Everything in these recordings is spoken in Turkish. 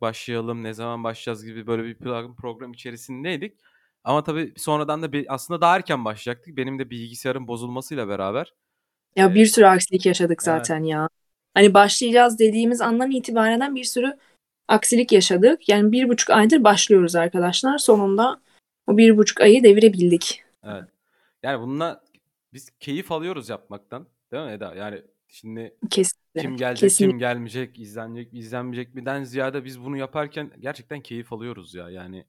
başlayalım, ne zaman başlayacağız gibi böyle bir plan program içerisindeydik. Ama tabii sonradan da bir aslında daha erken başlayacaktık. Benim de bilgisayarın bozulmasıyla beraber. Ya Ee, bir sürü aksilik yaşadık evet. zaten ya. Hani başlayacağız dediğimiz andan itibaren bir sürü aksilik yaşadık. Yani bir buçuk aydır başlıyoruz arkadaşlar. Sonunda o bir buçuk ayı devirebildik. Evet. Yani bununla biz keyif alıyoruz yapmaktan. Değil mi Eda? Yani şimdi Kesinlikle. kim gelecek, Kesinlikle. kim gelmeyecek, izlenecek, izlenmeyecek miden ziyade biz bunu yaparken gerçekten keyif alıyoruz ya. Yani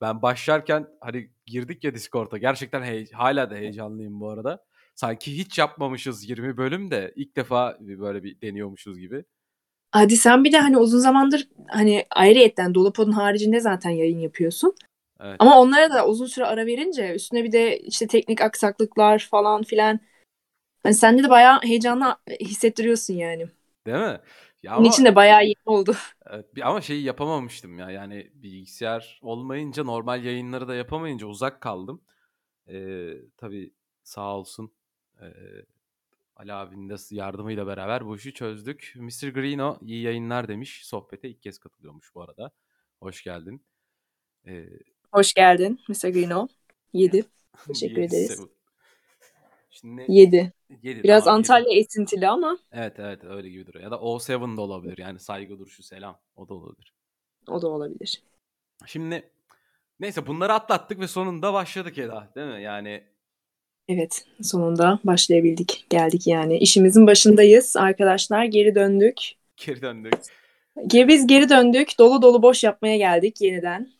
ben başlarken hani girdik ya Discord'a. Gerçekten hey- hala da heyecanlıyım bu arada. Sanki hiç yapmamışız 20 bölüm de ilk defa böyle bir deniyormuşuz gibi. Hadi sen bir de hani uzun zamandır hani ayrıyetten Dolapod'un haricinde zaten yayın yapıyorsun. Evet. Ama onlara da uzun süre ara verince üstüne bir de işte teknik aksaklıklar falan filan. Hani sende de bayağı heyecanlı hissettiriyorsun yani. Değil mi? Ya Bunun ama için de bayağı iyi oldu. evet, ama şeyi yapamamıştım ya. Yani bilgisayar olmayınca normal yayınları da yapamayınca uzak kaldım. Ee, tabii sağ olsun ee, Ali abinin de yardımıyla beraber bu işi çözdük. Mr. Greeno iyi yayınlar demiş. Sohbete ilk kez katılıyormuş bu arada. Hoş geldin. Ee, Hoş geldin Mr. Greeno. 7. Teşekkür yedi ederiz. Şimdi 7. yedi, Biraz tamam, yedi. Antalya esintili ama Evet evet öyle gibi duruyor. Ya da O7 da olabilir. Yani saygı duruşu selam. O da olabilir. o da olabilir. Şimdi neyse bunları atlattık ve sonunda başladık Eda değil mi? Yani Evet, sonunda başlayabildik. Geldik yani. İşimizin başındayız arkadaşlar. Geri döndük. geri döndük. Biz geri döndük. Dolu dolu boş yapmaya geldik yeniden.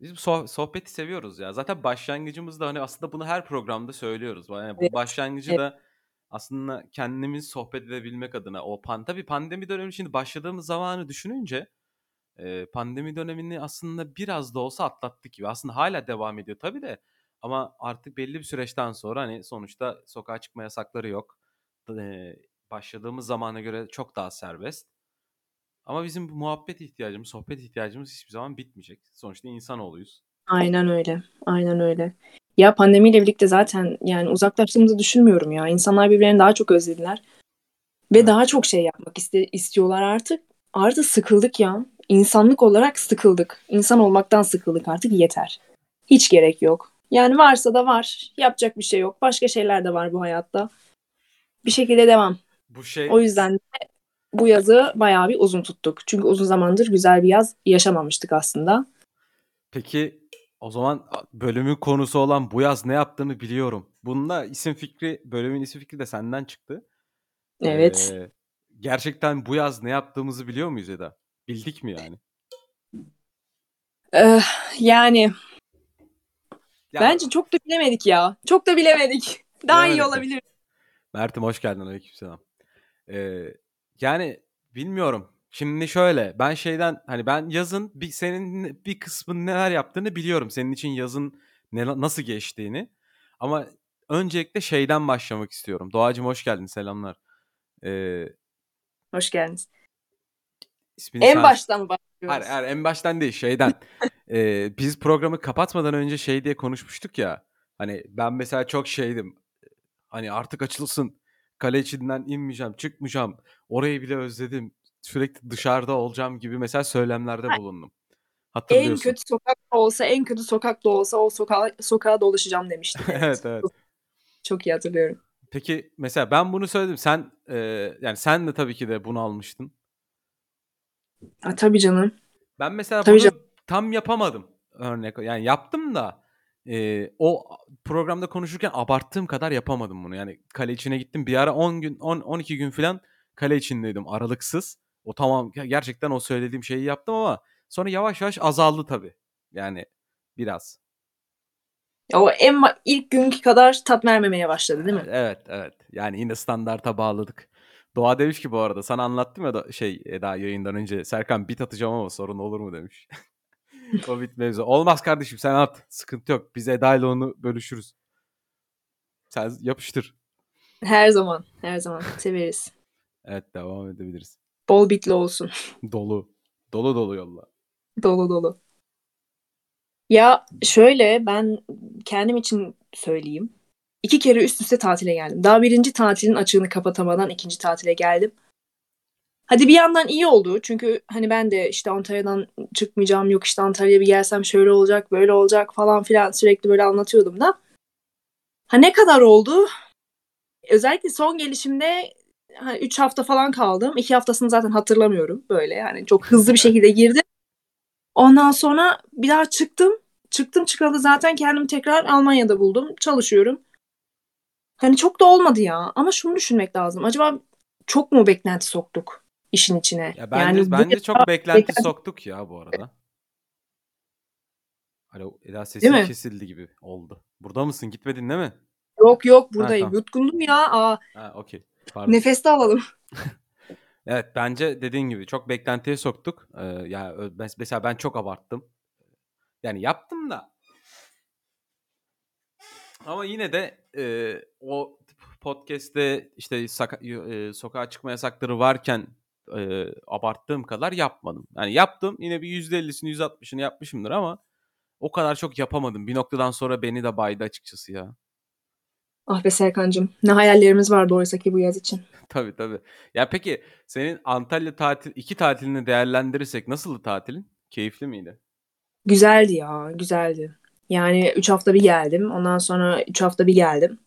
Biz soh- sohbeti seviyoruz ya. Zaten başlangıcımızda hani aslında bunu her programda söylüyoruz. Yani bu Evet, başlangıcı evet. da aslında kendimiz sohbet edebilmek adına o pan tabii pandemi dönemi şimdi başladığımız zamanı düşününce e, pandemi dönemini aslında biraz da olsa atlattık gibi. Aslında hala devam ediyor tabii de ama artık belli bir süreçten sonra hani sonuçta sokağa çıkma yasakları yok. E, başladığımız zamana göre çok daha serbest. Ama bizim bu muhabbet ihtiyacımız, sohbet ihtiyacımız hiçbir zaman bitmeyecek. Sonuçta insanoğluyuz. Aynen öyle. Aynen öyle. Ya pandemiyle birlikte zaten yani uzaklaştığımızı düşünmüyorum ya. İnsanlar birbirlerini daha çok özlediler. Ve Evet. daha çok şey yapmak iste istiyorlar artık. Artık sıkıldık ya. İnsanlık olarak sıkıldık. İnsan olmaktan sıkıldık artık yeter. Hiç gerek yok. Yani varsa da var. Yapacak bir şey yok. Başka şeyler de var bu hayatta. Bir şekilde devam. Bu şey O yüzden de bu yazı bayağı bir uzun tuttuk. Çünkü uzun zamandır güzel bir yaz yaşamamıştık aslında. Peki o zaman bölümün konusu olan bu yaz ne yaptığını biliyorum. Bununla isim fikri, bölümün isim fikri de senden çıktı. Evet. Ee, gerçekten bu yaz ne yaptığımızı biliyor muyuz Eda? Bildik mi yani? Eh, yani Ya, bence çok da bilemedik ya. Çok da bilemedik. Daha iyi Bilemedik mi? olabilir. Mert'im hoş geldin. Aleykümselam. Ee, yani bilmiyorum. Şimdi şöyle ben şeyden hani ben yazın bir senin bir kısmın neler yaptığını biliyorum. Senin için yazın ne, nasıl geçtiğini. Ama öncelikle şeyden başlamak istiyorum. Doğacım hoş geldin. Selamlar. Ee, Hoş geldiniz. ismini En sen- baştan mı Hayır, başlıyoruz? hayır en baştan değil şeyden. Ee, biz programı kapatmadan önce şey diye konuşmuştuk ya. Hani ben mesela çok şeydim. Hani artık açılsın. Kale içinden inmeyeceğim, çıkmayacağım. Orayı bile özledim. Sürekli dışarıda olacağım gibi mesela söylemlerde bulundum. En Hatırlıyorsun. kötü sokakta olsa, en kötü sokakta olsa o sokağa, sokağa dolaşacağım demiştim. Evet. evet evet. Çok, çok iyi hatırlıyorum. Peki mesela ben bunu söyledim. Sen e, yani sen de tabii ki de bunu almıştın. Ha, tabii canım. Ben mesela Tabii bunu canım. tam yapamadım. Örnek yani yaptım da e, o programda konuşurken abarttığım kadar yapamadım bunu. Yani kale içine gittim. Bir ara 10 gün 10 12 gün falan kale içindeydim aralıksız. O tamam gerçekten o söylediğim şeyi yaptım ama sonra yavaş yavaş azaldı tabii. Yani biraz. O en ilk günkü kadar tat vermemeye başladı değil mi? Evet evet. Yani yine standarta bağladık. Doğa demiş ki bu arada sana anlattım ya da şey Eda yayından önce Serkan bit atacağım ama sorun olur mu demiş. bit mevzu. Olmaz kardeşim sen at. Sıkıntı yok. Biz Eda ile onu bölüşürüz. Sen yapıştır. Her zaman, her zaman severiz. Evet devam edebiliriz. Bol bitli olsun. Dolu. Dolu dolu yolla. Dolu dolu. Ya şöyle ben kendim için söyleyeyim. İki kere üst üste tatile geldim. Daha birinci tatilin açığını kapatamadan ikinci tatile geldim. Hadi bir yandan iyi oldu. Çünkü hani ben de işte Antalya'dan çıkmayacağım. Yok işte Antalya'ya bir gelsem şöyle olacak, böyle olacak falan filan sürekli böyle anlatıyordum da. Ha ne kadar oldu? Özellikle son gelişimde hani 3 hafta falan kaldım. 2 haftasını zaten hatırlamıyorum böyle. Yani çok hızlı bir şekilde girdim. Ondan sonra bir daha çıktım. Çıktım çıkalı zaten kendimi tekrar Almanya'da buldum. Çalışıyorum. Hani çok da olmadı ya. Ama şunu düşünmek lazım. Acaba çok mu beklenti soktuk işin içine? Ya bence, yani bu bence çok kadar beklenti beklenti- soktuk ya bu arada. Alo Eda Değil sesin kesildi gibi oldu. Burada mısın? Gitmedin değil mi? Yok yok buradayım. tamam. Yutkundum ya. Aa, Ha okey. Pardon. nefes de alalım. Evet bence dediğin gibi çok beklentiye soktuk. Ee, ya mes- mesela ben çok abarttım. Yani yaptım da. Ama yine de e, o podcast'te işte saka- e, sokağa çıkma yasakları varken e, abarttığım kadar yapmadım. Yani yaptım yine bir %50'sini %60'ını yapmışımdır ama o kadar çok yapamadım. Bir noktadan sonra beni de baydı açıkçası ya. Ah be Serkan'cığım. Ne hayallerimiz vardı oysa ki bu yaz için. Tabii tabii. Ya peki senin Antalya tatil iki tatilini değerlendirirsek nasıldı tatilin? Keyifli miydi? Güzeldi ya. Güzeldi. Yani 3 hafta bir geldim. Ondan sonra 3 hafta bir geldim.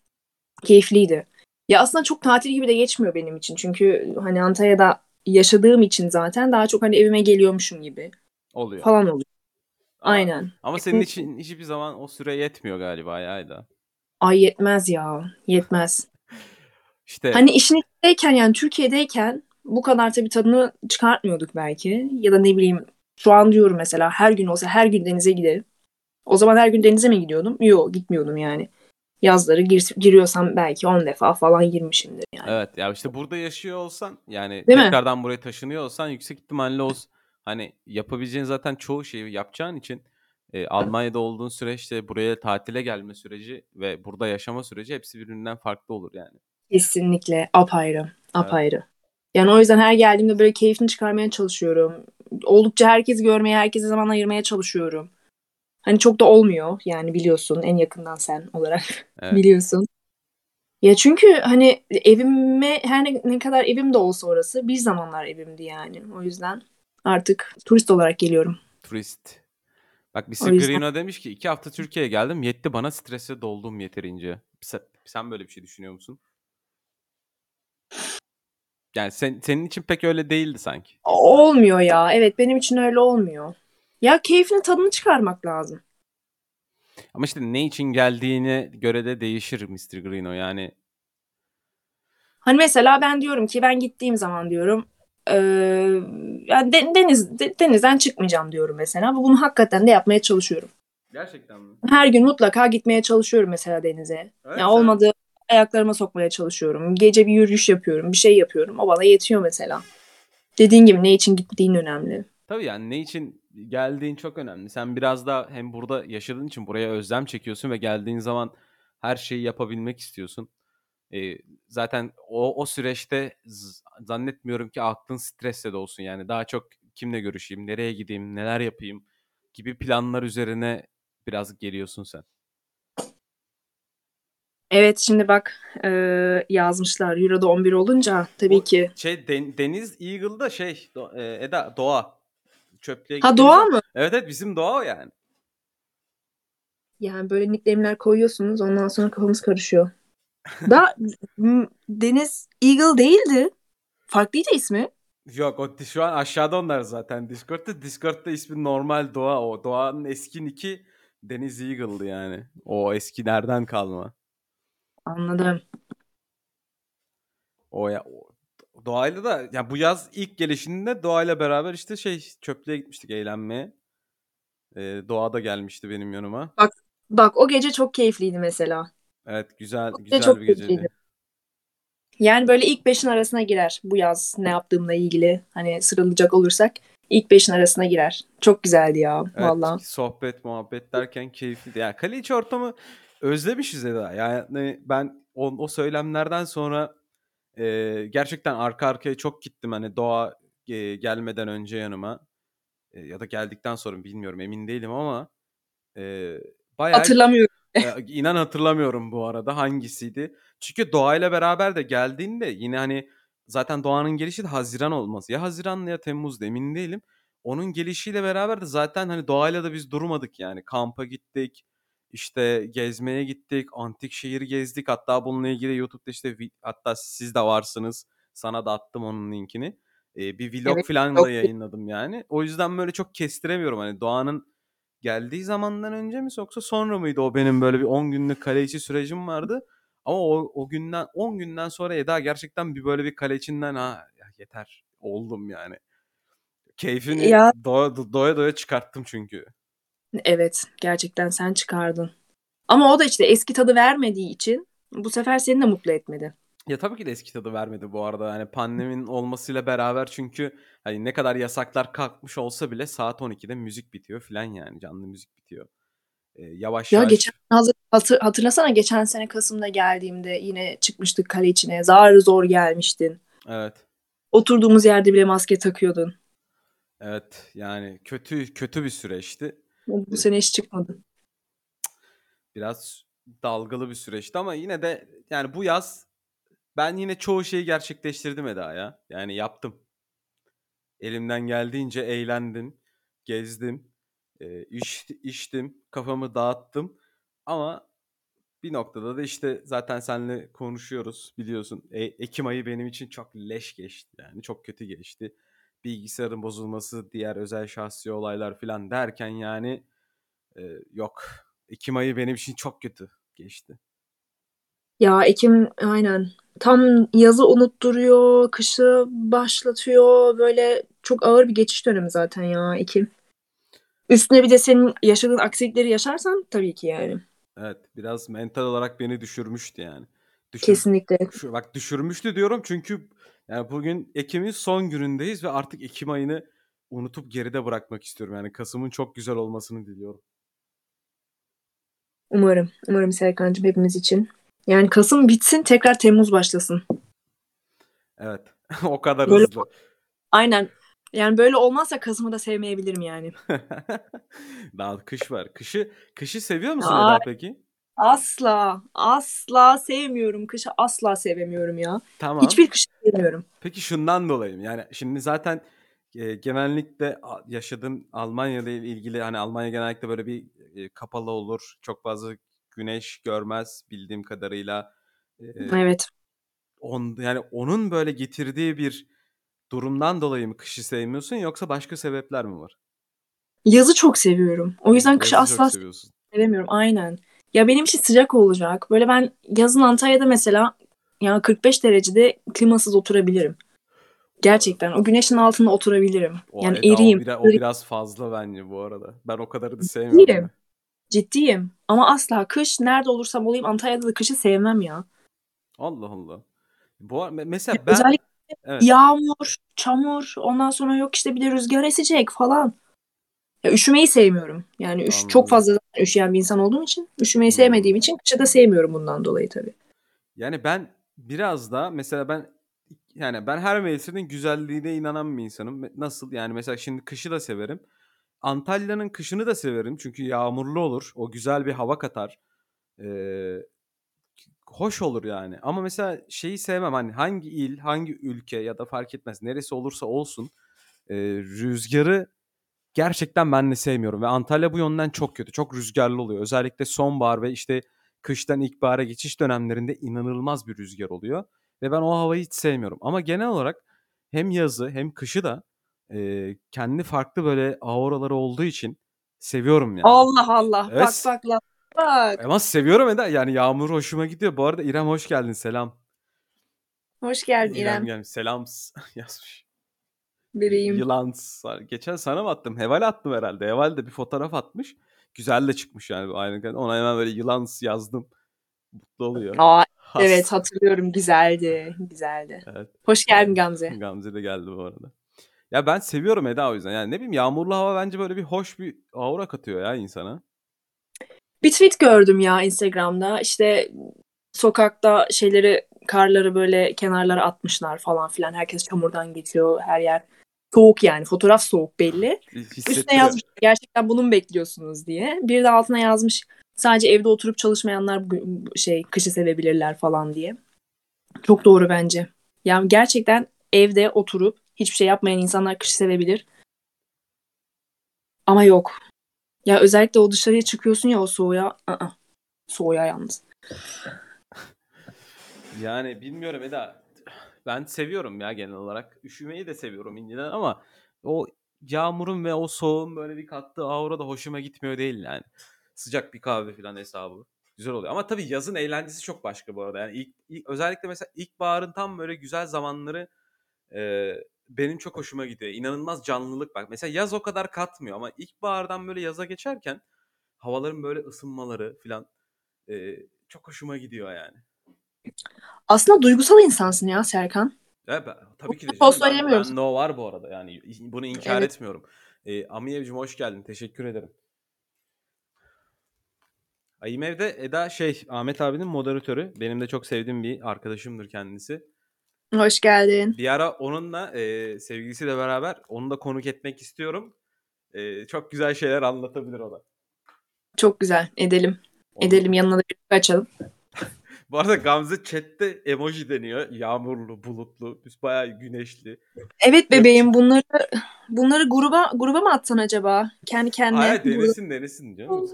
Keyifliydi. Ya aslında çok tatil gibi de geçmiyor benim için. Çünkü hani Antalya'da yaşadığım için zaten daha çok hani evime geliyormuşum gibi Oluyor. falan oluyor. Aynen. Ama senin için hiçbir zaman o süre yetmiyor galiba ya Eda. Ay yetmez ya. Yetmez. İşte Hani işin içindeyken yani Türkiye'deyken bu kadar tabii tadını çıkartmıyorduk belki. Ya da ne bileyim şu an diyorum mesela her gün olsa her gün denize giderim. O zaman her gün denize mi gidiyordum? Yok gitmiyordum yani. Yazları gir, giriyorsam belki 10 defa falan girmişimdir yani. evet ya işte burada yaşıyor olsan yani Değil mi? tekrardan buraya taşınıyor olsan yüksek ihtimalle o s- hani yapabileceğin zaten çoğu şeyi yapacağın için e, Almanya'da olduğun süreçte buraya tatile gelme süreci ve burada yaşama süreci hepsi birbirinden farklı olur yani. Kesinlikle apayrı. Apayrı. Yani o yüzden her geldiğimde böyle keyfini çıkarmaya çalışıyorum. Oldukça herkesi görmeye, herkese zaman ayırmaya çalışıyorum. Hani çok da olmuyor yani biliyorsun en yakından sen olarak Evet. biliyorsun. Ya çünkü hani evime her ne, ne kadar evim de olsa orası bir zamanlar evimdi yani. O yüzden artık turist olarak geliyorum. Turist. Bak bir Grino demiş ki iki hafta Türkiye'ye geldim yetti bana strese doldum yeterince. Sen, sen böyle bir şey düşünüyor musun? Yani sen, senin için pek öyle değildi sanki. Olmuyor ya. Evet benim için öyle olmuyor. Ya keyfini tadını çıkarmak lazım. Ama işte ne için geldiğine göre de değişir Mr. Grino yani. Hani mesela ben diyorum ki ben gittiğim zaman diyorum eee, yani de- deniz de- denizden çıkmayacağım diyorum mesela. Bunu hakikaten de yapmaya çalışıyorum. Gerçekten mi? Her gün mutlaka gitmeye çalışıyorum mesela denize. Evet, ya sen- olmadı ayaklarıma sokmaya çalışıyorum. Gece bir yürüyüş yapıyorum, bir şey yapıyorum. O bana yetiyor mesela. Dediğin gibi ne için gittiğin önemli. Tabii yani ne için geldiğin çok önemli. Sen biraz da hem burada yaşadığın için buraya özlem çekiyorsun ve geldiğin zaman her şeyi yapabilmek istiyorsun. Ee, zaten o, o süreçte zannetmiyorum ki aklın stresle de olsun. Yani daha çok kimle görüşeyim, nereye gideyim, neler yapayım gibi planlar üzerine biraz geliyorsun sen. Evet şimdi bak eee, yazmışlar Euro'da 11 olunca tabii O ki. Şey Den- Deniz Eagle'da şey e, Eda Doğa. Çöplüğe Ha doğa mı? Evet evet bizim Doğa o yani. Yani böyle nickname'ler koyuyorsunuz ondan sonra kafamız karışıyor. Da m- Deniz Eagle değildi. Farklıydı ismi. Yok o şu an aşağıda onlar zaten Discord'da. Discord'da ismi normal Doğa o. Doğa'nın eski nicki Deniz Eagle'dı yani. O eskilerden kalma. Anladım. O ya o- Doğayla da ya bu yaz ilk gelişinde Doğayla beraber işte şey çöplüğe gitmiştik eğlenmeye. Ee, Doğa da gelmişti benim yanıma. Bak o gece çok keyifliydi mesela. Evet güzel gece güzel çok bir geceydi. keyifliydi. Yani böyle ilk beşin arasına girer bu yaz ne yaptığımla ilgili. Hani sıralayacak olursak ilk beşin arasına girer. Çok güzeldi ya Evet, valla. sohbet muhabbet derken keyifliydi. Yani kale içi ortamı özlemişiz Eda. Yani ben o, o söylemlerden sonra e, gerçekten arka arkaya çok gittim. Hani doğa e, gelmeden önce yanıma E, ya da geldikten sonra bilmiyorum emin değilim ama e, bayağı Hatırlamıyorum. e, inan hatırlamıyorum bu arada hangisiydi. Çünkü doğayla beraber de geldiğinde yine hani zaten Doğan'ın gelişi de Haziran olmaz. Ya Haziran ya Temmuz'da emin değilim. Onun gelişiyle beraber de zaten hani doğayla da biz durmadık yani. Kampa gittik, işte gezmeye gittik, antik şehir gezdik. Hatta bununla ilgili YouTube'da işte hatta siz de varsınız. Sana da attım onun linkini. Ee, bir vlog Evet, falan da yayınladım yani. O yüzden böyle çok kestiremiyorum hani Doğan'ın geldiği zamandan önce mi yoksa sonra mıydı o benim böyle bir 10 günlük kale içi sürecim vardı. Ama o, o günden 10 günden sonra Eda gerçekten bir böyle bir kale içinden ha yeter oldum yani. Keyfini Ya doya, doya doya çıkarttım çünkü. Evet gerçekten sen çıkardın. Ama o da işte eski tadı vermediği için bu sefer seni de mutlu etmedi. Ya tabii ki de eski tadı vermedi bu arada. Yani pandeminin olmasıyla beraber çünkü hani ne kadar yasaklar kalkmış olsa bile saat 12'de müzik bitiyor filan yani canlı müzik bitiyor. Ee, yavaş Ya yavaş. geçen hazır, hatır, hatırlasana geçen sene Kasım'da geldiğimde yine çıkmıştık kale içine. Zar zor gelmiştin. Evet. Oturduğumuz yerde bile maske takıyordun. Evet yani kötü kötü bir süreçti. Bu sene hiç çıkmadı. Biraz dalgalı bir süreçti ama yine de yani bu yaz ben yine çoğu şeyi gerçekleştirdim Eda ya. Yani yaptım. Elimden geldiğince eğlendim, gezdim, e, iş, içtim, kafamı dağıttım. Ama bir noktada da işte zaten seninle konuşuyoruz biliyorsun. E, Ekim ayı benim için çok leş geçti yani çok kötü geçti. Bilgisayarın bozulması, diğer özel şahsi olaylar falan derken yani e, yok. Ekim ayı benim için çok kötü geçti. Ya Ekim aynen. Tam yazı unutturuyor, kışı başlatıyor. Böyle çok ağır bir geçiş dönemi zaten ya Ekim. Üstüne bir de senin yaşadığın aksilikleri yaşarsan tabii ki yani. Evet biraz mental olarak beni düşürmüştü yani. Düşür, Kesinlikle. Şu, bak düşürmüştü diyorum çünkü yani bugün Ekim'in son günündeyiz ve artık Ekim ayını unutup geride bırakmak istiyorum. Yani Kasım'ın çok güzel olmasını diliyorum. Umarım. Umarım Serkan'cığım hepimiz için. Yani Kasım bitsin tekrar Temmuz başlasın. Evet. o kadar Böyle- hızlı. Aynen. Yani böyle olmazsa Kasım'ı da sevmeyebilirim yani. Daha kış var. Kışı kışı seviyor musun Aa. Eda peki? Asla, asla sevmiyorum. Kışı asla sevemiyorum ya. Tamam. Hiçbir kışı sevmiyorum. Peki şundan dolayı mı? Yani şimdi zaten e, genellikle yaşadığım Almanya ile ilgili hani Almanya genellikle böyle bir e, kapalı olur. Çok fazla güneş görmez bildiğim kadarıyla. E, Evet. on, yani onun böyle getirdiği bir durumdan dolayı mı kışı sevmiyorsun yoksa başka sebepler mi var? Yazı çok seviyorum. O yüzden kışı Yazı asla sevemiyorum. Aynen. Ya benim için sıcak olacak. Böyle ben yazın Antalya'da mesela ya 45 derecede klimasız oturabilirim. Gerçekten o güneşin altında oturabilirim. O, yani Eda, o, eriyim. biraz, o biraz fazla bence bu arada. Ben o kadarı da sevmiyorum. Ciddiyim. Ciddiyim. Ama asla kış nerede olursam olayım Antalya'da da kışı sevmem ya. Allah Allah. Bu mesela ben Özellikle evet. yağmur, çamur, ondan sonra yok işte bir de rüzgar esecek falan. Ya üşümeyi sevmiyorum. Yani üş, çok fazla üşüyen bir insan olduğum için üşümeyi sevmediğim için kışı da sevmiyorum bundan dolayı tabii. Yani ben biraz da mesela ben yani ben her mevsimin güzelliğine inanan bir insanım. Nasıl? Yani mesela şimdi kışı da severim. Antalya'nın kışını da severim çünkü yağmurlu olur. O güzel bir hava katar. Ee, hoş olur yani. Ama mesela şeyi sevmem hani hangi il, hangi ülke ya da fark etmez neresi olursa olsun e, rüzgarı gerçekten ben de sevmiyorum ve Antalya bu yönden çok kötü. Çok rüzgarlı oluyor. Özellikle sonbahar ve işte kıştan ilkbahara geçiş dönemlerinde inanılmaz bir rüzgar oluyor ve ben o havayı hiç sevmiyorum. Ama genel olarak hem yazı hem kışı da e, kendi farklı böyle auraları olduğu için seviyorum yani. Allah Allah. Evet. Bak bak lan. Bak. Ama seviyorum Eda. Yani yağmur hoşuma gidiyor. Bu arada İrem hoş geldin. Selam. Hoş geldin İrem. gelmiş. Selam yazmış. Bebeğim. Yılan. Geçen sana mı attım? Heval attım herhalde. Heval de bir fotoğraf atmış. Güzel de çıkmış yani. Aynı. Ona hemen böyle yılan yazdım. Mutlu oluyor. Aa, evet hatırlıyorum. Güzeldi. Güzeldi. Evet. Hoş geldin Gamze. Gamze de geldi bu arada. Ya ben seviyorum Eda o yüzden. Yani ne bileyim yağmurlu hava bence böyle bir hoş bir aura katıyor ya insana. Bir tweet gördüm ya Instagram'da. İşte sokakta şeyleri karları böyle kenarlara atmışlar falan filan. Herkes çamurdan geçiyor. Her yer soğuk yani. Fotoğraf soğuk belli. Üstüne yazmış gerçekten bunu mu bekliyorsunuz diye. Bir de altına yazmış sadece evde oturup çalışmayanlar şey kışı sevebilirler falan diye. Çok doğru bence. Yani gerçekten evde oturup hiçbir şey yapmayan insanlar kışı sevebilir. Ama yok. Ya özellikle o dışarıya çıkıyorsun ya o soğuğa. Aa, soğuğa yalnız. Yani bilmiyorum Eda. Ben seviyorum ya genel olarak. Üşümeyi de seviyorum inceden ama o yağmurun ve o soğuğun böyle bir kattığı aura da hoşuma gitmiyor değil yani. Sıcak bir kahve falan hesabı. Güzel oluyor. Ama tabii yazın eğlencesi çok başka bu arada. Yani ilk, ilk özellikle mesela ilkbaharın tam böyle güzel zamanları e, benim çok hoşuma gidiyor. İnanılmaz canlılık bak. Mesela yaz o kadar katmıyor ama ilkbahardan böyle yaza geçerken havaların böyle ısınmaları falan e, çok hoşuma gidiyor yani. Aslında duygusal insansın ya Serkan. Evet, ben, tabii ki de. Canım. Ben, ben no var bu arada. Yani bunu inkar Evet. etmiyorum. E, Amiyevcim hoş geldin. Teşekkür ederim. Ayimev'de Eda şey Ahmet abinin moderatörü. Benim de çok sevdiğim bir arkadaşımdır kendisi. Hoş geldin. Bir ara onunla e, sevgilisiyle beraber onu da konuk etmek istiyorum. E, çok güzel şeyler anlatabilir o da. Çok güzel. Edelim. Onu- Edelim yanına da bir açalım. Bu arada Gamze chatte emoji deniyor. Yağmurlu, bulutlu, biz bayağı güneşli. Evet bebeğim bunları bunları gruba gruba mı atsan acaba? Kendi kendine. Hayır denesin denesin canım.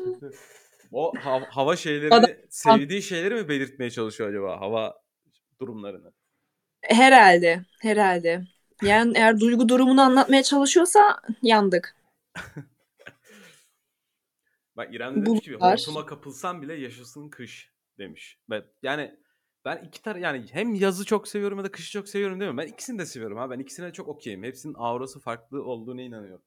O hav- hava şeylerini, Adam- sevdiği şeyleri mi belirtmeye çalışıyor acaba? Hava durumlarını. Herhalde. Herhalde. Yani eğer duygu durumunu anlatmaya çalışıyorsa yandık. Bak İrem de demiş ki hortuma kapılsam bile yaşasın kış demiş. Ben, yani ben iki tar yani hem yazı çok seviyorum ya da kışı çok seviyorum değil mi? Ben ikisini de seviyorum ha. Ben ikisine çok okeyim. Hepsinin aurası farklı olduğuna inanıyorum.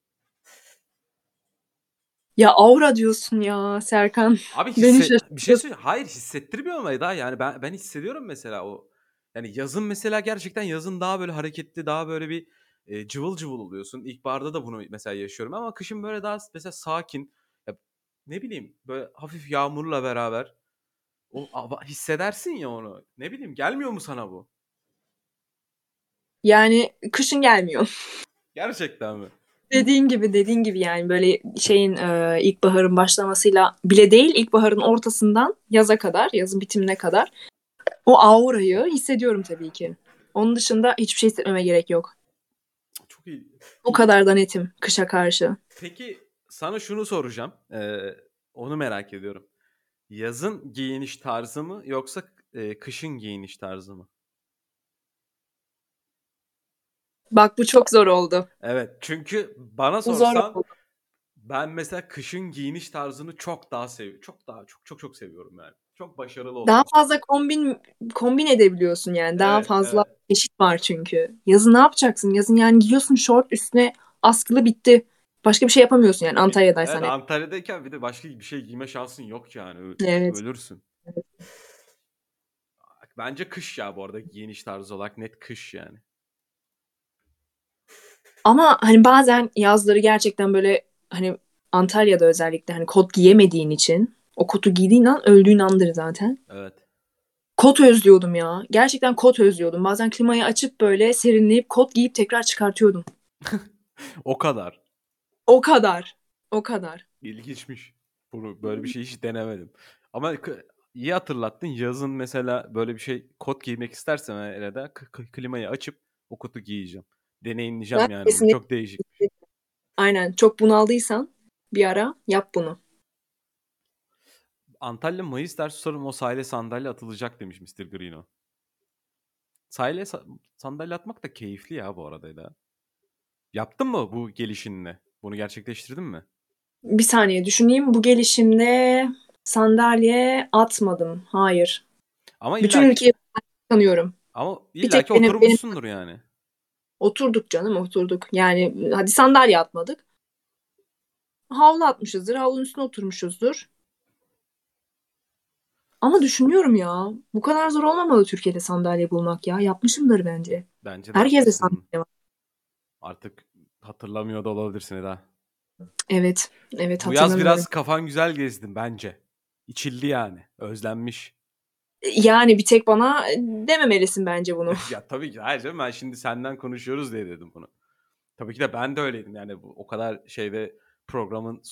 Ya aura diyorsun ya Serkan. Abi hisse- bir şey söyle. Hayır hissettirmiyor ama daha yani ben ben hissediyorum mesela o. Yani yazın mesela gerçekten yazın daha böyle hareketli, daha böyle bir e, cıvıl cıvıl oluyorsun. İlkbaharda da bunu mesela yaşıyorum ama kışın böyle daha mesela sakin. Ya, ne bileyim böyle hafif yağmurla beraber o hissedersin ya onu. Ne bileyim gelmiyor mu sana bu? Yani kışın gelmiyor. Gerçekten mi? Dediğin gibi dediğin gibi yani böyle şeyin e, ilkbaharın başlamasıyla bile değil ilkbaharın ortasından yaza kadar yazın bitimine kadar o aurayı hissediyorum tabii ki. Onun dışında hiçbir şey hissetmeme gerek yok. Çok iyi. O kadar da netim kışa karşı. Peki sana şunu soracağım. Ee, onu merak ediyorum. Yazın giyiniş tarzı mı yoksa e, kışın giyiniş tarzı mı? Bak bu çok zor oldu. Evet çünkü bana Bu zor sorsan oldu. ben mesela kışın giyiniş tarzını çok daha seviyorum. Çok daha çok çok çok seviyorum yani. Çok başarılı oluyor. Daha fazla kombin kombin edebiliyorsun yani. Daha Evet, fazla evet. çeşit var çünkü. Yazın ne yapacaksın? Yazın yani giyiyorsun şort üstüne askılı bitti. Başka bir şey yapamıyorsun yani Antalya'daysan. Evet, eğer. Antalya'dayken bir de başka bir şey giyme şansın yok yani. Ö- Evet. Ölürsün. Bence kış ya bu arada giyiniş tarzı olarak net kış yani. Ama hani bazen yazları gerçekten böyle hani Antalya'da özellikle hani kot giyemediğin için o kotu giydiğin an öldüğün andır zaten. Evet. Kot özlüyordum ya. Gerçekten kot özlüyordum. Bazen klimayı açıp böyle serinleyip kot giyip tekrar çıkartıyordum. O kadar. O kadar. O kadar. İlginçmiş. Bunu böyle bir şey hiç denemedim. Ama k- iyi hatırlattın. Yazın mesela böyle bir şey kot giymek istersem eğer de k- k- klimayı açıp o kotu giyeceğim. Deneyimleyeceğim Ben yani. kesinlikle- Çok değişik. Aynen. Çok bunaldıysan bir ara yap bunu. Antalya Mayıs ders sorun o sahile sandalye atılacak demiş Mr. Greeno. Sahile sa- sandalye atmak da keyifli ya bu arada da. Yaptın mı bu gelişinle? Bunu gerçekleştirdin mi? Bir saniye düşüneyim. Bu gelişimde sandalye atmadım. Hayır. Ama Bütün illa ülkeyi tanıyorum. ama tek illa ki benim- benim- oturmuşsundur yani. Oturduk canım oturduk. Yani hadi sandalye atmadık. Havlu atmışızdır. Havlunun üstüne oturmuşuzdur. Ama düşünüyorum ya. Bu kadar zor olmamalı Türkiye'de sandalye bulmak ya. Yapmışımdır bence. Bence de Herkeste sandalye var. Artık hatırlamıyor da olabilirsin Eda. Evet. Evet Bu yaz biraz kafan güzel gezdin bence. İçildi yani. Özlenmiş. Yani bir tek bana dememelisin bence bunu. ya tabii ki. Hayır canım ben şimdi senden konuşuyoruz diye dedim bunu. Tabii ki de ben de öyleydim yani. Bu, o kadar şeyde programın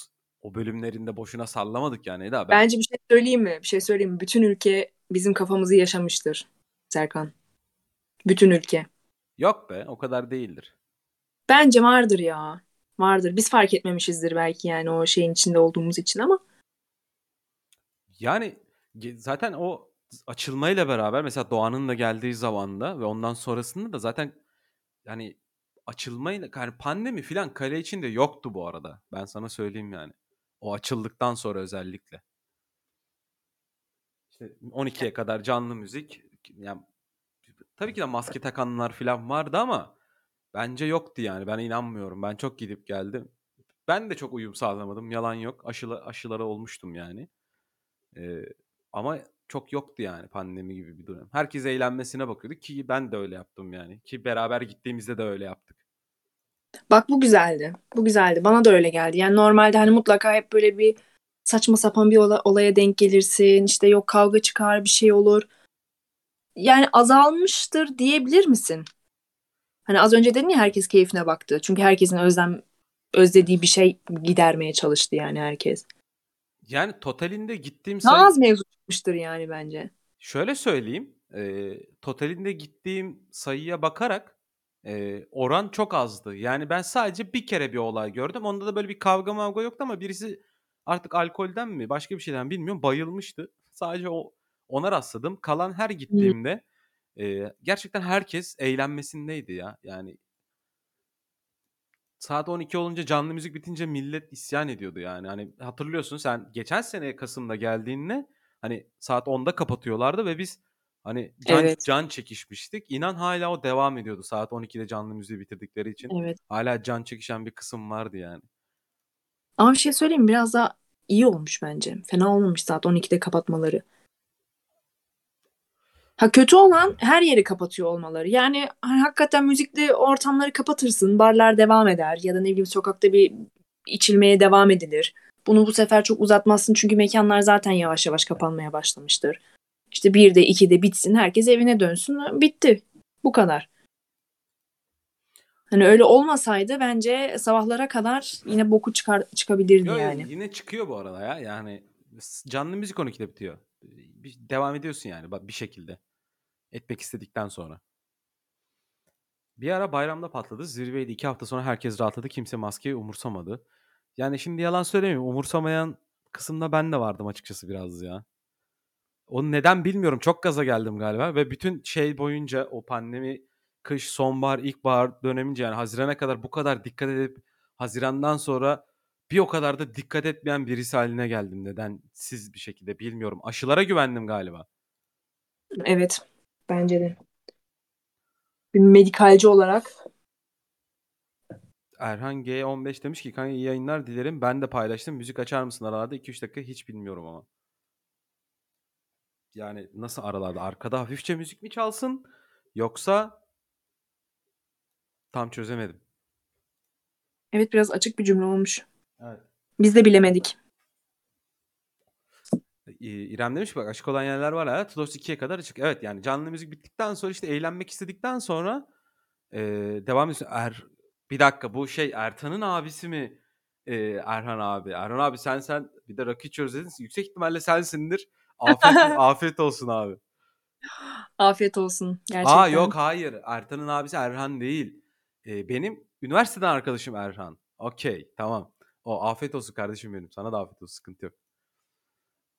o bölümlerinde boşuna sallamadık yani Eda. Ben, Bence bir şey söyleyeyim mi? Bir şey söyleyeyim mi? Bütün ülke bizim kafamızı yaşamıştır Serkan. Bütün ülke. Yok be o kadar değildir. Bence vardır ya. Vardır. Biz fark etmemişizdir belki yani o şeyin içinde olduğumuz için ama. Yani zaten o açılmayla beraber mesela Doğan'ın da geldiği zamanda ve ondan sonrasında da zaten yani açılmayla yani pandemi filan kale içinde yoktu bu arada. Ben sana söyleyeyim yani. O açıldıktan sonra özellikle. İşte 12'ye kadar canlı müzik. Yani tabii ki de maske takanlar filan vardı ama bence yoktu yani. Ben inanmıyorum. Ben çok gidip geldim. Ben de çok uyum sağlamadım. Yalan yok. Aşıla, aşılara olmuştum yani. Ee, ama çok yoktu yani pandemi gibi bir dönem. Herkes eğlenmesine bakıyordu ki ben de öyle yaptım yani. Ki beraber gittiğimizde de öyle yaptık. Bak bu güzeldi. Bu güzeldi. Bana da öyle geldi. Yani normalde hani mutlaka hep böyle bir saçma sapan bir ola- olaya denk gelirsin. İşte yok kavga çıkar, bir şey olur. Yani azalmıştır diyebilir misin? Hani az önce dedin ya herkes keyfine baktı. Çünkü herkesin özlem özlediği bir şey gidermeye çalıştı yani herkes. Yani totalinde gittiğim sayı... az mevzu çıkmıştır yani bence. Şöyle söyleyeyim. E, totalinde gittiğim sayıya bakarak e, oran çok azdı. Yani ben sadece bir kere bir olay gördüm. Onda da böyle bir kavga mavga yoktu ama birisi artık alkolden mi başka bir şeyden bilmiyorum bayılmıştı. Sadece o ona rastladım. Kalan her gittiğimde e, gerçekten herkes eğlenmesindeydi ya. Yani saat 12 olunca canlı müzik bitince millet isyan ediyordu yani. Hani hatırlıyorsun sen geçen sene Kasım'da geldiğinde hani saat 10'da kapatıyorlardı ve biz hani can Evet. can çekişmiştik. İnan hala o devam ediyordu saat 12'de canlı müziği bitirdikleri için. Evet. Hala can çekişen bir kısım vardı yani. Ama bir şey söyleyeyim mi? Biraz daha iyi olmuş bence. Fena olmamış saat 12'de kapatmaları. Ha kötü olan her yeri kapatıyor olmaları. Yani hani hakikaten müzikli ortamları kapatırsın, barlar devam eder ya da ne bileyim sokakta bir içilmeye devam edilir. Bunu bu sefer çok uzatmazsın çünkü mekanlar zaten yavaş yavaş kapanmaya başlamıştır. İşte bir de iki de bitsin, herkes evine dönsün, bitti. Bu kadar. Hani öyle olmasaydı bence sabahlara kadar yine boku çıkar çıkabilirdi Yo, yani. yine çıkıyor bu arada ya. Yani canlı müzik 12'de bitiyor. Bir, devam ediyorsun yani bir şekilde. Etmek istedikten sonra. Bir ara bayramda patladı. Zirveydi. iki hafta sonra herkes rahatladı. Kimse maskeyi umursamadı. Yani şimdi yalan söylemiyorum. Umursamayan kısımda ben de vardım açıkçası biraz ya. Onu neden bilmiyorum. Çok gaza geldim galiba. Ve bütün şey boyunca o pandemi kış, sonbahar, ilkbahar dönemince yani Haziran'a kadar bu kadar dikkat edip Haziran'dan sonra bir o kadar da dikkat etmeyen birisi haline geldim. Neden siz bir şekilde bilmiyorum. Aşılara güvendim galiba. Evet. Bence de. Bir medikalci olarak. Erhan G15 demiş ki kanka iyi yayınlar dilerim. Ben de paylaştım. Müzik açar mısın aralarda? 2-3 dakika hiç bilmiyorum ama. Yani nasıl aralarda? Arkada hafifçe müzik mi çalsın? Yoksa tam çözemedim. Evet biraz açık bir cümle olmuş. Evet. Biz de bilemedik. İrem demiş bak açık olan yerler var hala. Tudos 2'ye kadar açık. Evet yani canlı müzik bittikten sonra işte eğlenmek istedikten sonra e, devam ediyorsun. Er, bir dakika bu şey Ertan'ın abisi mi e, Erhan abi? Erhan abi sen sen bir de rakı içiyoruz dedin. Yüksek ihtimalle sensindir. Afiyet, afiyet olsun abi. Afiyet olsun gerçekten. Aa yok hayır. Ertan'ın abisi Erhan değil. E, benim üniversiteden arkadaşım Erhan. Okey tamam. O afiyet olsun kardeşim benim. Sana da afiyet olsun sıkıntı yok.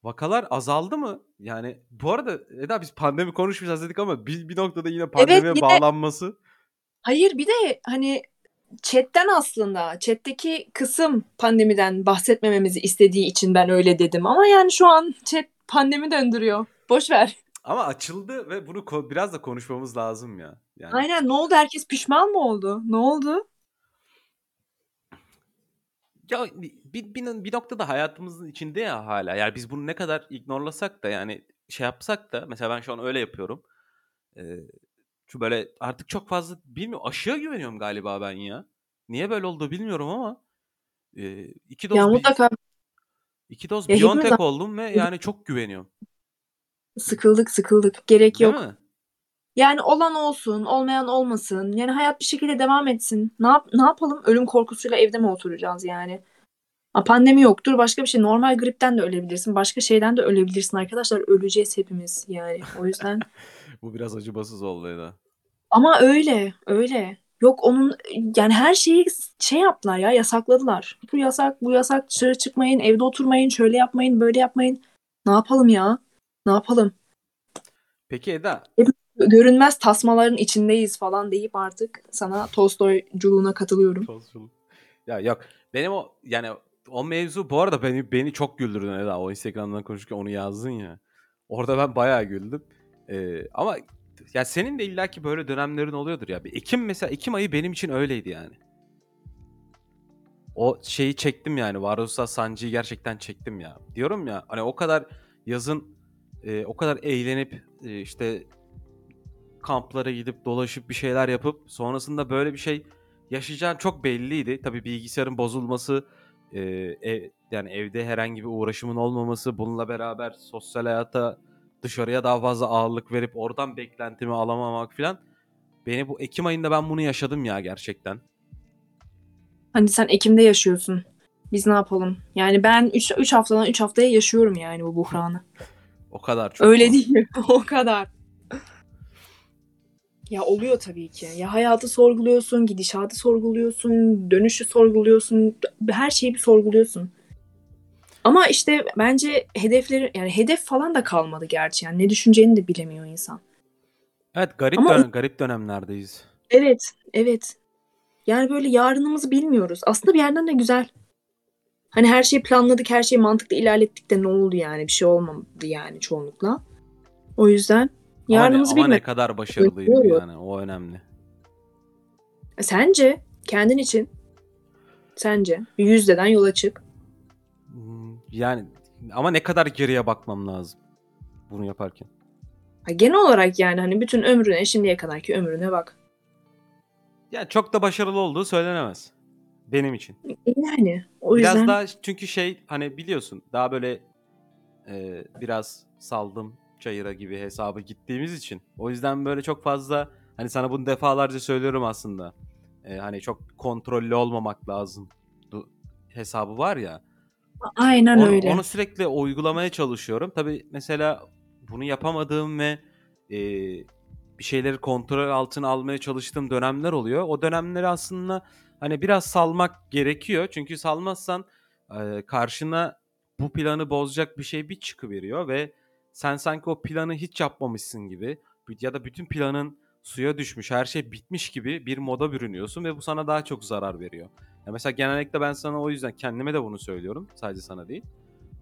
Vakalar azaldı mı? Yani bu arada Eda biz pandemi konuşmayacağız dedik ama bir, bir noktada yine pandemiye Evet, yine- bağlanması. Hayır bir de hani chatten aslında chatteki kısım pandemiden bahsetmememizi istediği için ben öyle dedim ama yani şu an chat pandemi döndürüyor. Boş ver. Ama açıldı ve bunu biraz da konuşmamız lazım ya. Yani Aynen ne oldu herkes pişman mı oldu? Ne oldu? Ya bir, bir, bir, noktada hayatımızın içinde ya hala. Yani biz bunu ne kadar ignorlasak da yani şey yapsak da mesela ben şu an öyle yapıyorum. Ee, şu böyle artık çok fazla bilmiyorum aşıya güveniyorum galiba ben ya. Niye böyle oldu bilmiyorum ama e, iki doz Ya mutlaka iki doz Ya Biontech oldum ve yani çok güveniyorum. sıkıldık sıkıldık. Gerek Değil yok. mi? Yani olan olsun, olmayan olmasın. Yani hayat bir şekilde devam etsin. Ne yap ne yapalım? Ölüm korkusuyla evde mi oturacağız yani? Ha, pandemi yoktur, başka bir şey. Normal gripten de ölebilirsin, başka şeyden de ölebilirsin arkadaşlar. Öleceğiz hepimiz yani. O yüzden Bu biraz acımasız oldu Eda. Ama öyle, öyle. Yok onun yani her şeyi şey yaptılar ya yasakladılar. Bu yasak, bu yasak dışarı çıkmayın, evde oturmayın, şöyle yapmayın, böyle yapmayın. Ne yapalım ya? Ne yapalım? Peki Eda. Görünmez tasmaların içindeyiz falan deyip artık sana Tolstoyculuğuna katılıyorum. Tolstoyculuk. Ya yok. Benim o yani o mevzu bu arada beni beni çok güldürdün Eda. O Instagram'dan konuşurken onu yazdın ya. Orada ben bayağı güldüm. Ee, ama ya senin de illaki böyle dönemlerin oluyordur ya. Bir Ekim mesela Ekim ayı benim için öyleydi yani. O şeyi çektim yani. Varoluşsal sancıyı gerçekten çektim ya. Diyorum ya hani o kadar yazın e, o kadar eğlenip e, işte kamplara gidip dolaşıp bir şeyler yapıp sonrasında böyle bir şey yaşayacağım çok belliydi. Tabii bilgisayarın bozulması, e, ev, yani evde herhangi bir uğraşımın olmaması, bununla beraber sosyal hayata dışarıya daha fazla ağırlık verip oradan beklentimi alamamak falan. Beni bu Ekim ayında ben bunu yaşadım ya gerçekten. Hani sen Ekim'de yaşıyorsun. Biz ne yapalım? Yani ben 3 haftadan 3 haftaya yaşıyorum yani bu buhranı. o kadar çok. Öyle değil. o kadar. Ya oluyor tabii ki. Ya hayatı sorguluyorsun, gidişatı sorguluyorsun, dönüşü sorguluyorsun. Her şeyi bir sorguluyorsun. Ama işte bence hedefleri yani hedef falan da kalmadı gerçi. Yani ne düşüneceğini de bilemiyor insan. Evet garip Ama dön- garip dönemlerdeyiz. Evet, evet. Yani böyle yarınımızı bilmiyoruz. Aslında bir yerden de güzel. Hani her şeyi planladık, her şeyi mantıklı ilerlettik de ne oldu yani? Bir şey olmadı yani çoğunlukla. O yüzden yarınımızı ama ne, ama ne kadar başarılıydı Doğru. yani o önemli. Sence kendin için sence yüzdeden yola çık. Hmm, Yani ama ne kadar geriye bakmam lazım bunu yaparken. Ha, genel olarak yani hani bütün ömrüne şimdiye kadarki ömrüne bak. Ya çok da başarılı olduğu söylenemez. Benim için. Yani o biraz yüzden daha çünkü şey hani biliyorsun daha böyle e, biraz saldım çayıra gibi hesabı gittiğimiz için. O yüzden böyle çok fazla hani sana bunu defalarca söylüyorum aslında. E, hani çok kontrollü olmamak lazım. Du- hesabı var ya. aynen Onu, öyle. onu sürekli uygulamaya çalışıyorum. Tabii mesela bunu yapamadığım ve e, bir şeyleri kontrol altına almaya çalıştığım dönemler oluyor. O dönemleri aslında hani biraz salmak gerekiyor. Çünkü salmazsan e, karşına bu planı bozacak bir şey bir çıkıveriyor ve sen sanki o planı hiç yapmamışsın gibi ya da bütün planın suya düşmüş, her şey bitmiş gibi bir moda bürünüyorsun ve bu sana daha çok zarar veriyor. Ya mesela genellikle ben sana o yüzden kendime de bunu söylüyorum. Sadece sana değil.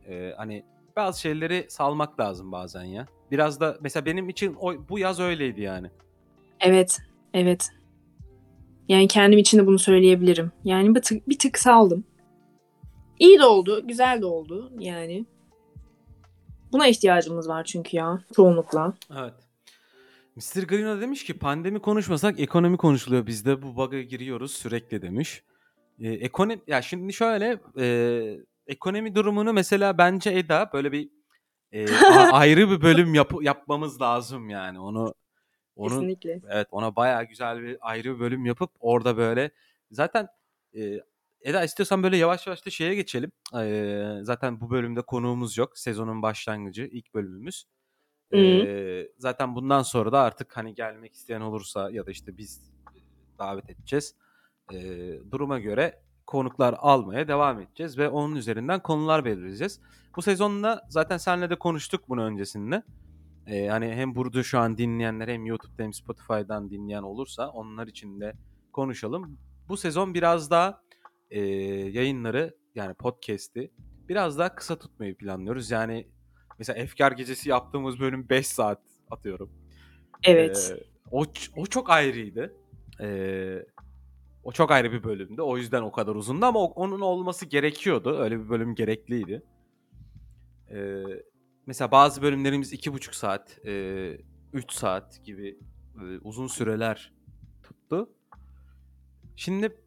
Ee, hani bazı şeyleri salmak lazım bazen ya. Biraz da mesela benim için o, bu yaz öyleydi yani. Evet, evet. Yani kendim için de bunu söyleyebilirim. Yani bir tık, bir tık saldım. İyi de oldu, güzel de oldu yani. Buna ihtiyacımız var çünkü ya çoğunlukla. Evet. Mr. Green demiş ki pandemi konuşmasak ekonomi konuşuluyor bizde. Bu bug'a giriyoruz sürekli demiş. Ee, ekonomi ya şimdi şöyle e, ekonomi durumunu mesela bence Eda böyle bir e, a- ayrı bir bölüm yap- yapmamız lazım yani. Onu onun Kesinlikle. evet ona bayağı güzel bir ayrı bir bölüm yapıp orada böyle zaten e, Eda istiyorsan böyle yavaş yavaş da şeye geçelim. E, zaten bu bölümde konuğumuz yok. Sezonun başlangıcı ilk bölümümüz. Hı. E, zaten bundan sonra da artık hani gelmek isteyen olursa ya da işte biz davet edeceğiz. E, duruma göre konuklar almaya devam edeceğiz ve onun üzerinden konular belirleyeceğiz. Bu sezonda zaten seninle de konuştuk bunu öncesinde. Ee, hani hem burada şu an dinleyenler hem YouTube'da hem Spotify'dan dinleyen olursa onlar için de konuşalım. Bu sezon biraz daha e, yayınları yani podcast'i biraz daha kısa tutmayı planlıyoruz. Yani mesela Efkar Gecesi yaptığımız bölüm 5 saat atıyorum. Evet. Ee, o, o çok ayrıydı. Ee, o çok ayrı bir bölümdü. O yüzden o kadar uzundu ama onun olması gerekiyordu. Öyle bir bölüm gerekliydi. Ee, mesela bazı bölümlerimiz iki buçuk saat, e, saat gibi e, uzun süreler tuttu. Şimdi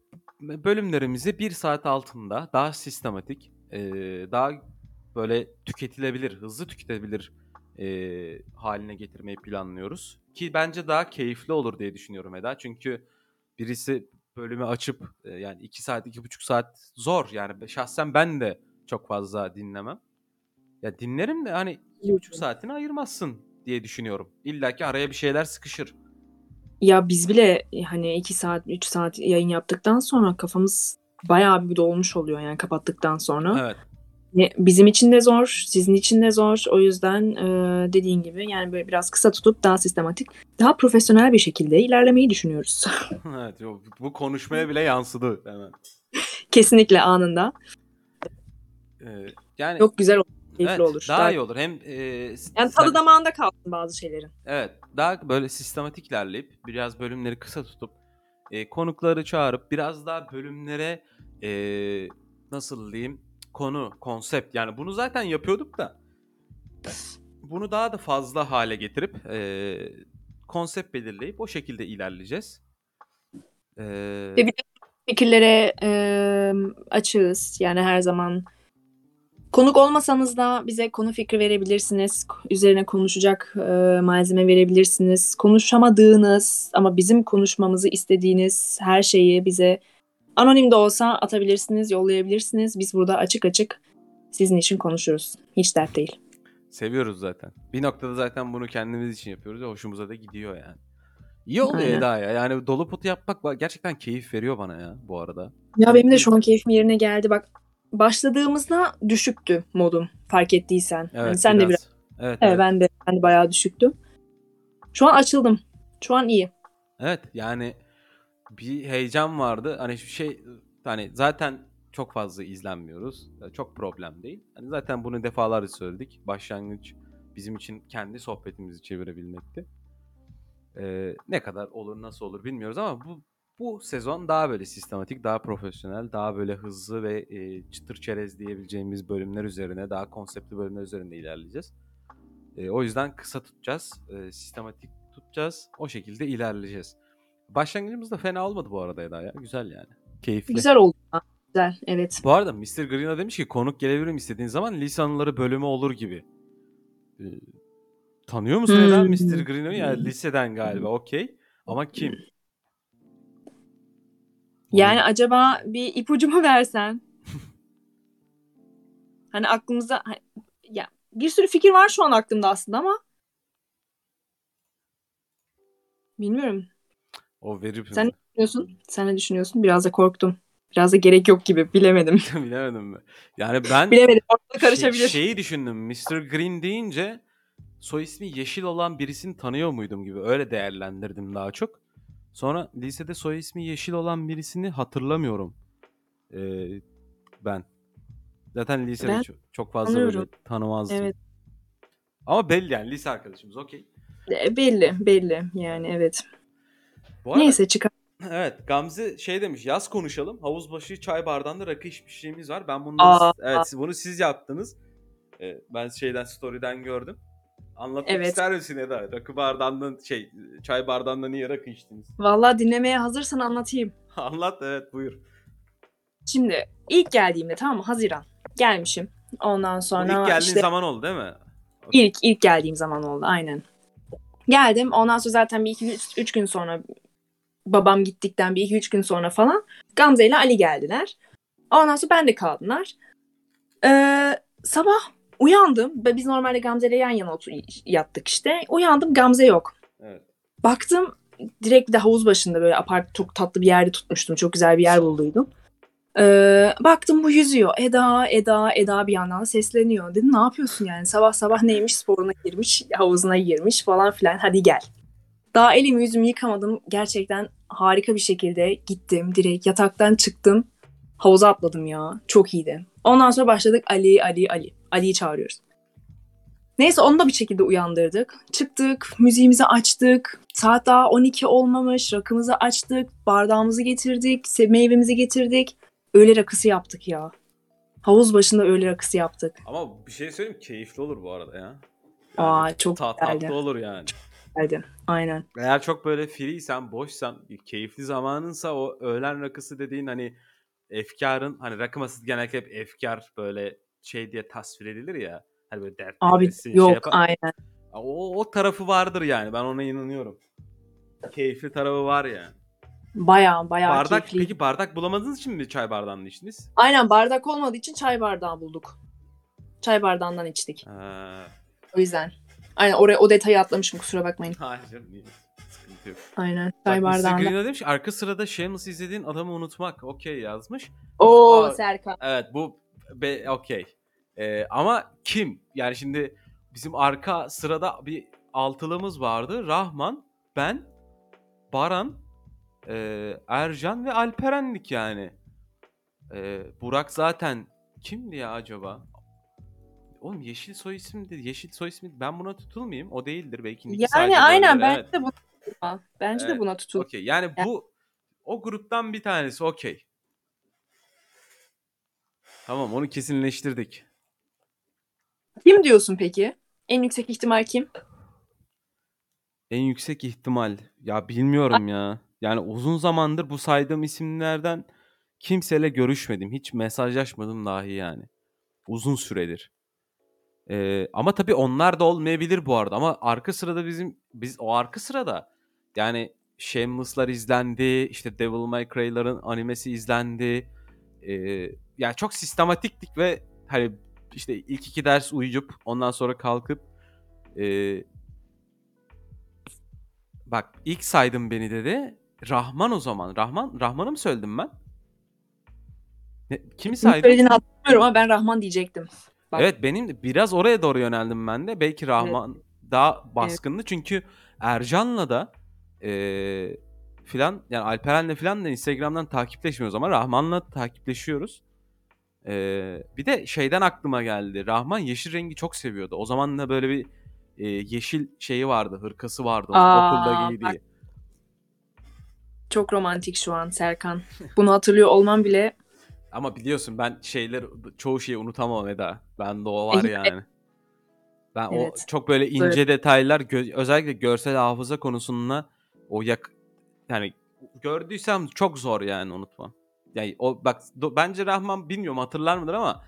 bölümlerimizi bir saat altında daha sistematik, e, daha böyle tüketilebilir, hızlı tüketilebilir e, haline getirmeyi planlıyoruz. Ki bence daha keyifli olur diye düşünüyorum Eda. Çünkü birisi bölümü açıp e, yani iki saat, iki buçuk saat zor. Yani şahsen ben de çok fazla dinlemem. Ya dinlerim de hani iki buçuk saatini ayırmazsın diye düşünüyorum. İlla ki araya bir şeyler sıkışır. Ya biz bile hani 2 saat 3 saat yayın yaptıktan sonra kafamız bayağı bir dolmuş oluyor yani kapattıktan sonra. Evet. Ve Bizim için de zor, sizin için de zor. O yüzden e, dediğin gibi yani böyle biraz kısa tutup daha sistematik, daha profesyonel bir şekilde ilerlemeyi düşünüyoruz. evet. Bu konuşmaya bile yansıdı hemen. Kesinlikle anında. Ee, yani Çok güzel olur, keyifli evet, olur. daha Daha- iyi olur. Hem e, Yani tadı damağında kalsın bazı şeylerin. Evet, daha böyle sistematik ilerleyip biraz bölümleri kısa tutup e, konukları çağırıp biraz daha bölümlere e, nasıl diyeyim konu, konsept yani bunu zaten yapıyorduk da bunu daha da fazla hale getirip e, konsept belirleyip o şekilde ilerleyeceğiz. E, Ve bir fikirlere e, açığız. Yani her zaman konuk olmasanız da bize konu fikri verebilirsiniz. Üzerine konuşacak e, malzeme verebilirsiniz. Konuşamadığınız ama bizim konuşmamızı istediğiniz her şeyi bize anonim de olsa atabilirsiniz, yollayabilirsiniz. Biz burada açık açık sizin için konuşuruz. Hiç dert değil. seviyoruz zaten. Bir noktada zaten bunu kendimiz için yapıyoruz ve hoşumuza da gidiyor yani. İyi oluyor Aynen. Eda ya. Yani dolu potu yapmak gerçekten keyif veriyor bana ya bu arada. Ya benim de şu an keyfim yerine geldi. Bak başladığımızda düşüktü modum fark ettiysen. Evet. Hani sen de biraz Evet, Evet, ben de ben de bayağı düşüktüm. Şu an açıldım. Şu an iyi. Evet yani bir heyecan vardı. Hani şu şey hani zaten çok fazla izlenmiyoruz. Çok problem değil. Hani zaten bunu defalarca söyledik. Başlangıç bizim için kendi sohbetimizi çevirebilmekti. Ee, ne kadar olur nasıl olur bilmiyoruz ama bu bu sezon daha böyle sistematik, daha profesyonel, daha böyle hızlı ve e, çıtır çerez diyebileceğimiz bölümler üzerine, daha konseptli bölümler üzerinde ilerleyeceğiz. E, o yüzden kısa tutacağız, e, sistematik tutacağız, o şekilde ilerleyeceğiz. Başlangıcımız da fena olmadı bu arada Eda ya. Güzel yani. Keyifli. Güzel oldu. Güzel. Evet. Bu arada Mr. Green'a demiş ki konuk gelebilirim istediğin zaman lise anıları bölümü olur gibi. Ee, tanıyor musun Hmm. Eda Mr. Green'u? Yani liseden galiba okey. Ama kim? Yani Onu- acaba bir ipucu mu versen? hani aklımıza ya bir sürü fikir var şu an aklımda aslında ama bilmiyorum. o verip Sen- Düşünüyorsun? Sen ne düşünüyorsun? Biraz da korktum. Biraz da gerek yok gibi. Bilemedim. bilemedim mi? Yani ben Bilemedim. Ortada şey- karışabilir. şeyi düşündüm. Mr. Green deyince soy ismi yeşil olan birisini tanıyor muydum gibi. Öyle değerlendirdim daha çok. Sonra lisede soy ismi yeşil olan birisini hatırlamıyorum. Ee, ben. Zaten lisede Ben çok, çok fazla böyle tanıyorum. tanımazdım. Evet. Ama belli yani lise arkadaşımız okey. E, belli. Belli. Yani evet. Bu arada Neyse çıkar. evet Gamze şey demiş yaz konuşalım. Havuz başı çay bardağında rakı içmişliğimiz var. Ben bunu Aa. evet bunu siz yaptınız. Ee, ben şeyden story'den gördüm. Anlatmak Evet. ister misin Eda? Rakı bardağından şey çay bardağında niye rakı içtiniz? Vallahi dinlemeye hazırsan anlatayım. Anlat evet buyur. Şimdi ilk geldiğimde tamam mı? Haziran. Gelmişim. Ondan sonra ilk geldiğin işte zaman oldu değil mi? Okey. ilk ilk geldiğim zaman oldu aynen. Geldim. Ondan sonra zaten bir iki üç, üç gün sonra babam gittikten bir iki üç gün sonra falan Gamze ile Ali geldiler. Ondan sonra ben de kaldılar. Ee, sabah uyandım. Ve Biz normalde Gamze ile yan yana otur yattık işte. Uyandım Gamze yok. Evet. Baktım direkt de havuz başında böyle apart çok tatlı bir yerde tutmuştum. Çok güzel bir yer bulduydum. Ee, baktım bu yüzüyor. Eda, Eda, Eda bir yandan da sesleniyor. Dedim ne yapıyorsun yani? Sabah sabah neymiş? Sporuna girmiş, havuzuna girmiş falan filan. Hadi gel. Daha elimi yüzümü yıkamadım. Gerçekten harika bir şekilde gittim. Direkt yataktan çıktım. Havuza atladım ya. Çok iyiydi. Ondan sonra başladık Ali, Ali, Ali. Ali'yi çağırıyoruz. Neyse onu da bir şekilde uyandırdık. Çıktık, müziğimizi açtık. Saat daha 12 olmamış. Rakımızı açtık, bardağımızı getirdik, meyvemizi getirdik. Öğle rakısı yaptık ya. Havuz başında öğle rakısı yaptık. Ama bir şey söyleyeyim mi? keyifli olur bu arada ya. Aa çok ta- güzeldi. tatlı olur yani. güzeldi. Aynen. Eğer çok böyle freeysen, boşsan, keyifli zamanınsa o öğlen rakısı dediğin hani efkarın hani rakı masası genellikle hep efkar böyle şey diye tasvir edilir ya. Hani böyle dertli Abi şey yok yapan- aynen. O, o tarafı vardır yani. Ben ona inanıyorum. Keyifli tarafı var yani. Baya baya bardak keyifli. peki bardak bulamadığınız için mi çay bardağını içtiniz? Aynen bardak olmadığı için çay bardağı bulduk. Çay bardağından içtik. Ha, O yüzden. Aynen oraya o detayı atlamışım kusura bakmayın. hayır canım, değil. Sıkıntı yok. Aynen. Bak Çay Mr. bardağında. Green'e demiş arka sırada Shameless izlediğin adamı unutmak. Okey yazmış. Oo Aa, Serkan. Evet bu be, okey. Ee, ama kim? Yani şimdi bizim arka sırada bir altılımız vardı. Rahman, ben, Baran, e, Ercan ve Alperen'dik yani. E, Burak zaten kimdi ya acaba? Oğlum Yeşil soy ismi Yeşil soy ismi ben buna tutulmayayım. O değildir belki. Yani aynen bence evet. de buna tutulma. Bence Evet, de buna tutul. Okey. Yani bu o gruptan bir tanesi okey. Tamam onu kesinleştirdik. Kim diyorsun peki? En yüksek ihtimal kim? En yüksek ihtimal. Ya bilmiyorum ya. Yani uzun zamandır bu saydığım isimlerden kimseyle görüşmedim. Hiç mesajlaşmadım dahi yani. Uzun süredir. Ee, ama tabii onlar da olmayabilir bu arada. Ama arka sırada bizim biz o arka sırada yani Shameless'lar izlendi. işte Devil May Cry'ların animesi izlendi. Ee, yani çok sistematiktik ve hani işte ilk iki ders uyuyup ondan sonra kalkıp e, Bak ilk saydım beni dedi. Rahman o zaman. Rahman Rahman'ı mı söyledim ben? Ne, kimi Kim saydım? söylediğini hatırlamıyorum ama ben Rahman diyecektim. Bak. Evet benim de biraz oraya doğru yöneldim ben de. Belki Rahman daha baskındı. Çünkü Ercan'la da eee filan yani Alperen'le filan da Instagram'dan takipleşmiyoruz ama Rahman'la takipleşiyoruz. Eee, bir de şeyden aklıma geldi. Rahman yeşil rengi çok seviyordu. O zaman da böyle bir eee, yeşil şeyi vardı, hırkası vardı onun Aa, okulda giydiği. bak. Çok romantik şu an Serkan. Bunu hatırlıyor olmam bile Ama biliyorsun ben şeyler çoğu şeyi unutamam Eda. Bende o var Evet. yani. Ben o Evet. çok böyle ince detaylar gö- özellikle görsel hafıza konusunda o yak yani gördüysem çok zor yani unutmam. Yani o bak do- bence Rahman bilmiyorum hatırlar mıdır ama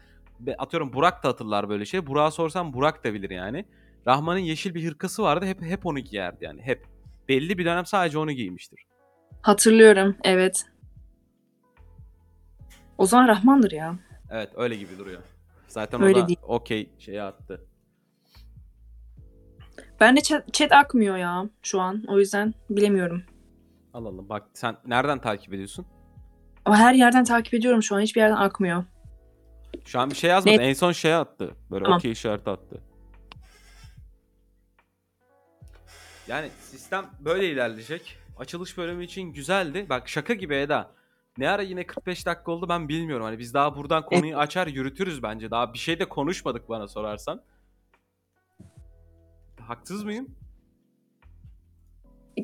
atıyorum Burak da hatırlar böyle şey. Burak'a sorsam Burak da bilir yani. Rahman'ın yeşil bir hırkası vardı. Hep hep onu giyerdi yani. Hep. Belli bir dönem sadece onu giymiştir. hatırlıyorum. Evet. O zaman Rahman'dır ya. Evet öyle gibi duruyor. Zaten Öyle o da okey şeye attı. Bende chat, chat akmıyor ya şu an. O yüzden bilemiyorum. Alalım. Bak sen nereden takip ediyorsun? Ama her yerden takip ediyorum şu an. Hiçbir yerden akmıyor. Şu an bir şey yazmadı. Ne? En son şey attı. Böyle Tamam. okey işareti attı. Yani sistem böyle ilerleyecek. Açılış bölümü için güzeldi. Bak şaka gibi Eda. Ne ara yine 45 dakika oldu ben bilmiyorum. Hani biz daha buradan konuyu açar yürütürüz bence. Daha bir şey de konuşmadık bana sorarsan. Haksız mıyım?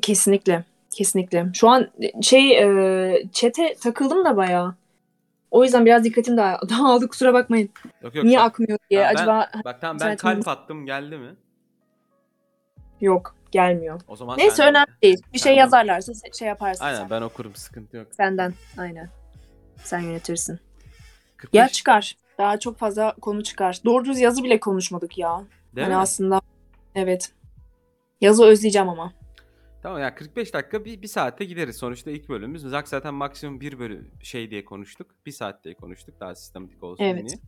Kesinlikle. Kesinlikle. Şu an şey e, chat'e takıldım da bayağı. O yüzden biraz dikkatim daha dağıldı kusura bakmayın. Yok yok. Niye bak, akmıyor diye. Ben- Acaba bak tamam ben kalp attım geldi mi? yok gelmiyor. O zaman Neyse sen- önemli değil. Bir şey Senden- yazarlarsa şey yaparsın Aynen sen. ben okurum sıkıntı yok. Senden. Aynen. Sen yönetirsin. 45, Ya çıkar. Daha çok fazla konu çıkar. Doğru düz yazı bile konuşmadık ya. değil hani mi? aslında evet. Yazı özleyeceğim ama. Tamam ya 45 dakika bir, bir saatte gideriz. Sonuçta ilk bölümümüz. Zak zaten maksimum bir bölüm şey diye konuştuk. Bir saat diye konuştuk. Daha sistematik olsun Evet.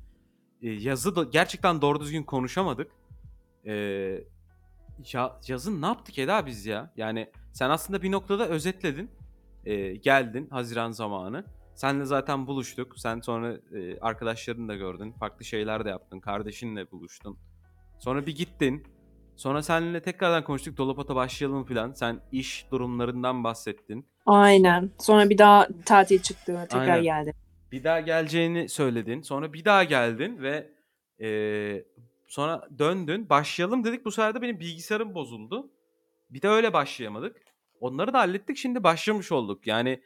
diye. Ee, yazı da gerçekten doğru düzgün konuşamadık. Ee, ya, yazın ne yaptık Eda biz ya? Yani sen aslında bir noktada özetledin. Ee, geldin Haziran zamanı. Senle zaten buluştuk. Sen sonra e, arkadaşlarını da gördün. Farklı şeyler de yaptın. Kardeşinle buluştun. Sonra bir gittin. Sonra seninle tekrardan konuştuk. Dolapata başlayalım falan. Sen iş durumlarından bahsettin. Aynen. Sonra bir daha tatil çıktı. Tekrar Aynen. geldi. Bir daha geleceğini söyledin. Sonra bir daha geldin ve eee, sonra döndün. Başlayalım dedik. Bu sefer de benim bilgisayarım bozuldu. Bir de öyle başlayamadık. Onları da hallettik. Şimdi başlamış olduk. Yani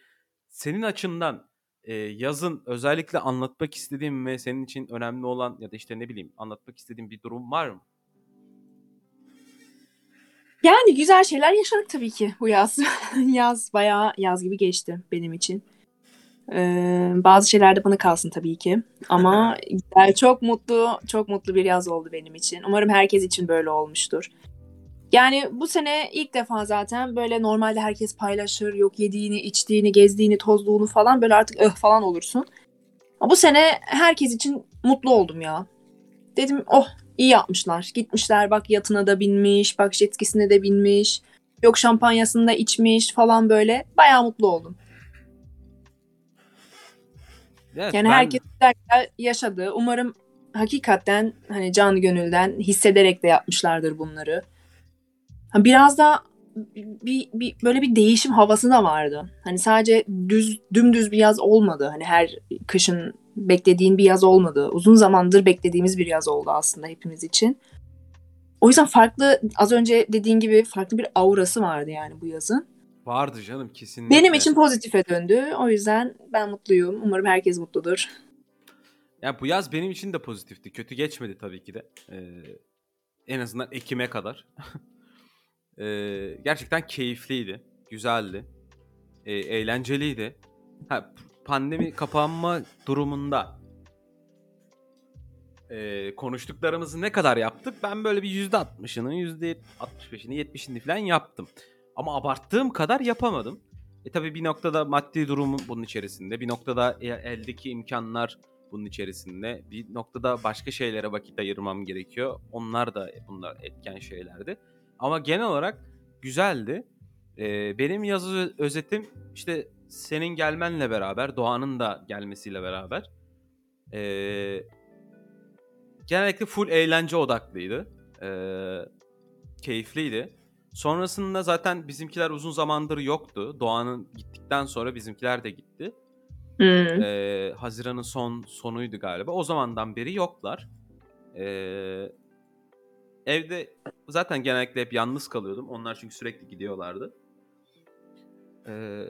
senin açından eee, yazın özellikle anlatmak istediğin ve senin için önemli olan ya da işte ne bileyim anlatmak istediğin bir durum var mı? Yani güzel şeyler yaşadık tabii ki bu yaz. yaz bayağı yaz gibi geçti benim için. Ee, bazı şeyler de bana kalsın tabii ki. Ama güzel, çok mutlu, çok mutlu bir yaz oldu benim için. Umarım herkes için böyle olmuştur. Yani bu sene ilk defa zaten böyle normalde herkes paylaşır. Yok yediğini, içtiğini, gezdiğini, tozduğunu falan böyle artık öh falan olursun. Ama bu sene herkes için mutlu oldum ya. Dedim oh iyi yapmışlar. Gitmişler bak yatına da binmiş, bak jet skisine de binmiş. yok şampanyasını da içmiş falan böyle. Bayağı mutlu oldum. Evet, Yani ben- herkes yaşadı. Umarım hakikaten hani canı gönülden hissederek de yapmışlardır bunları. Biraz da bir, bir böyle bir değişim havası da vardı. Hani sadece düz dümdüz bir yaz olmadı. Hani her kışın beklediğin bir yaz olmadı. Uzun zamandır beklediğimiz bir yaz oldu aslında hepimiz için. O yüzden farklı az önce dediğin gibi farklı bir aurası vardı yani bu yazın. vardı canım kesinlikle. Benim için pozitife döndü. O yüzden ben mutluyum. Umarım herkes mutludur. Ya bu yaz benim için de pozitifti. Kötü geçmedi tabii ki de. Ee, en azından Ekim'e kadar. Ee, gerçekten keyifliydi. Güzeldi. Ee, eğlenceliydi. Ha, pandemi kapanma durumunda ee, konuştuklarımızı ne kadar yaptık? Ben böyle bir %60'ını, %65'ini, 70'ini falan yaptım. Ama abarttığım kadar yapamadım. E tabii bir noktada maddi durum bunun içerisinde. Bir noktada e- eldeki imkanlar bunun içerisinde. Bir noktada başka şeylere vakit ayırmam gerekiyor. Onlar da bunlar etken şeylerdi. Ama genel olarak güzeldi. Ee, benim yazı özetim işte senin gelmenle beraber, Doğan'ın da gelmesiyle beraber ee, genellikle full eğlence odaklıydı. Ee, keyifliydi. Sonrasında zaten bizimkiler uzun zamandır yoktu. Doğan'ın gittikten sonra bizimkiler de gitti. Hmm. Ee, Haziran'ın son sonuydu galiba. O zamandan beri yoklar. Ee, evde zaten genellikle hep yalnız kalıyordum. Onlar çünkü sürekli gidiyorlardı. Ee,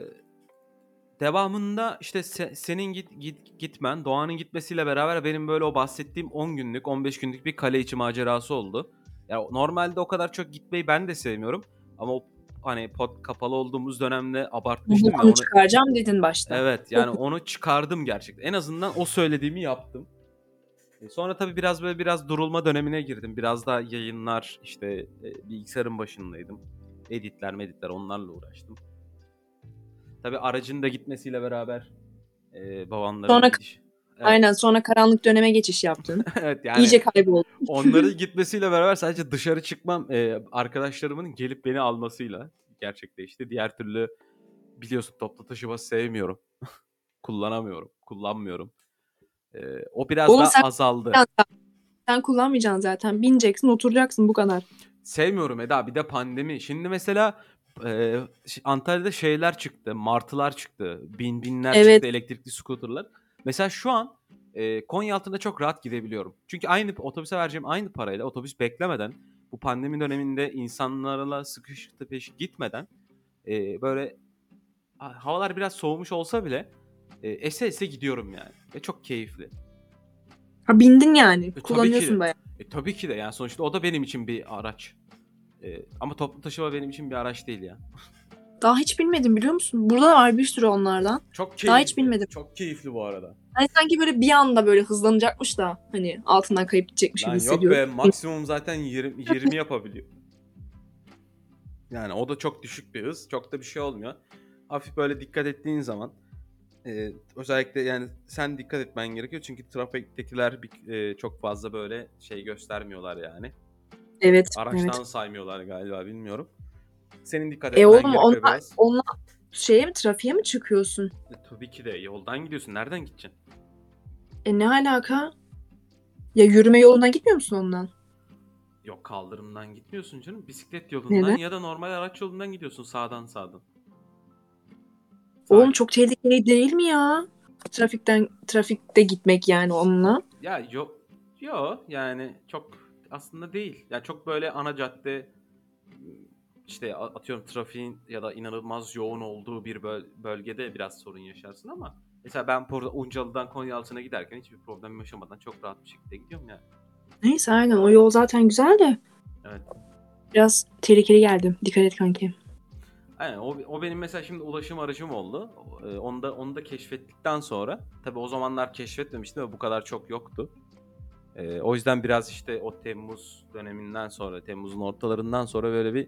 devamında işte se- senin git, git gitmen, Doğan'ın gitmesiyle beraber benim böyle o bahsettiğim 10 günlük, 15 günlük bir kale içi macerası oldu. Ya normalde o kadar çok gitmeyi ben de sevmiyorum ama o hani pot kapalı olduğumuz dönemde abartmıştım Onu onu. çıkaracağım dedin başta. Evet yani onu çıkardım gerçekten. En azından o söylediğimi yaptım. E, Sonra tabii biraz böyle biraz durulma dönemine girdim. Biraz daha yayınlar işte e, bilgisayarın başındaydım. Editler meditler onlarla uğraştım. Tabii aracın da gitmesiyle beraber e, babamların Sonra- gidiş- Evet. Aynen sonra karanlık döneme geçiş yaptın. evet yani İyice kayboldu. onların gitmesiyle beraber sadece dışarı çıkmam e, arkadaşlarımın gelip beni almasıyla gerçekleşti. Diğer türlü biliyorsun toplu taşıma sevmiyorum. Kullanamıyorum. Kullanmıyorum. E, o biraz Oğlum daha sen- azaldı. Sen, kullanmayacaksın zaten. Bineceksin oturacaksın bu kadar. Sevmiyorum Eda. Bir de pandemi. Şimdi mesela e, Antalya'da şeyler çıktı. Martılar çıktı. Bin binler Evet. çıktı. Elektrikli scooterlar. Mesela şu an e, Konya altında çok rahat gidebiliyorum. Çünkü aynı otobüse vereceğim aynı parayla otobüs beklemeden bu pandemi döneminde insanlarla sıkış tepeş gitmeden e, böyle ha- havalar biraz soğumuş olsa bile e, ese ese gidiyorum yani. Ve çok keyifli. Ha bindin yani. de. Kullanıyorsun bayağı. E, tabii ki de yani sonuçta o da benim için bir araç. E, ama toplu taşıma benim için bir araç değil ya. Daha hiç bilmedim biliyor musun? Burada da var bir sürü onlardan. Çok keyifli. Daha hiç bilmedim. Çok keyifli bu arada. Hani sanki böyle bir anda böyle hızlanacakmış da hani altından kayıp gidecekmiş gibi Lan yok hissediyorum. be maksimum zaten 20, 20 yapabiliyor. Yani o da çok düşük bir hız. Çok da bir şey olmuyor. Hafif böyle dikkat ettiğin zaman e, özellikle yani sen dikkat etmen gerekiyor. Çünkü trafiktekiler bir, e, çok fazla böyle şey göstermiyorlar yani. Evet. Araçtan evet. saymıyorlar galiba bilmiyorum. Senin dikkat E etmen oğlum gerekiyor onlar, biraz. onlar şeye mi trafiğe mi çıkıyorsun? E, tabii ki de yoldan gidiyorsun. Nereden gideceksin? E ne alaka? Ya yürüme yolundan gitmiyor musun ondan? Yok kaldırımdan gitmiyorsun canım. Bisiklet yolundan Neden? ya da normal araç yolundan gidiyorsun sağdan sağdan. Oğlum çok tehlikeli değil mi ya? Trafikten trafikte gitmek yani onunla. Ya yok yok yani çok aslında değil. Ya çok böyle ana cadde işte atıyorum trafiğin ya da inanılmaz yoğun olduğu bir böl- bölgede biraz sorun yaşarsın ama mesela ben burada Uncalı'dan Konyaaltı'na giderken hiçbir problem yaşamadan çok rahat bir şekilde gidiyorum yani. Neyse aynen o yol zaten güzel de. Evet. Biraz tehlikeli geldi. Dikkat et kanki. Aynen o, o benim mesela şimdi ulaşım aracım oldu. Ee, Onu da, onu da keşfettikten sonra tabii o zamanlar keşfetmemiştim ve bu kadar çok yoktu. Ee, o yüzden biraz işte o Temmuz döneminden sonra, Temmuz'un ortalarından sonra böyle bir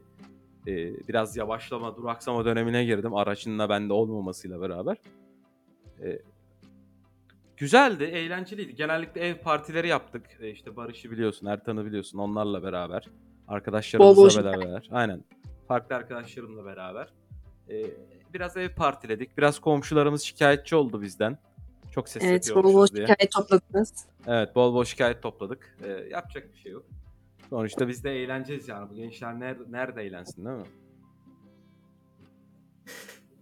e, biraz yavaşlama, duraksama dönemine girdim. Aracın da bende olmamasıyla beraber. Ee, güzeldi, eğlenceliydi. Genellikle ev partileri yaptık. Ee, işte Barış'ı biliyorsun, Ertan'ı biliyorsun onlarla beraber. Arkadaşlarımızla beraber. Aynen. Farklı arkadaşlarımla beraber. Ee, biraz ev partiledik. Biraz komşularımız şikayetçi oldu bizden. Çok ses Evet bol bol diye. şikayet topladınız. Evet bol bol şikayet topladık. Ee, yapacak bir şey yok. Sonuçta biz de eğleneceğiz yani. Bu gençler nerede, nerede eğlensin değil mi?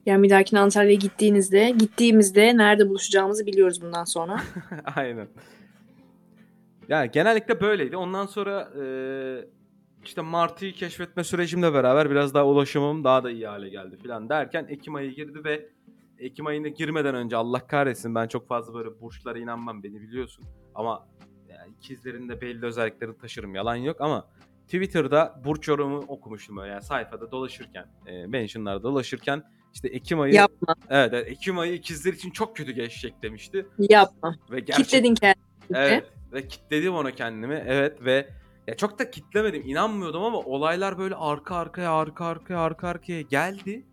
Yani bir dahakine Antalya'ya gittiğinizde, gittiğimizde nerede buluşacağımızı biliyoruz bundan sonra. Aynen. Yani genellikle böyleydi. Ondan sonra e, işte Martı'yı keşfetme sürecimle beraber biraz daha ulaşımım daha da iyi hale geldi falan derken Ekim ayı girdi ve Ekim ayına girmeden önce Allah kahretsin ben çok fazla böyle burçlara inanmam beni biliyorsun. Ama yani ikizlerin de belli özelliklerini taşırım yalan yok ama Twitter'da burç yorumu okumuştum böyle yani sayfada dolaşırken, e, mentionlarda dolaşırken işte Ekim ayı Yapma, evet Ekim ayı ikizler için çok kötü geçecek demişti. yapma. Ve gerçek, Kitledin kendini. Evet ve kitledim ona kendimi. Evet ve ya çok da kitlemedim. inanmıyordum ama olaylar böyle arka arkaya arka arkaya arka arkaya geldi.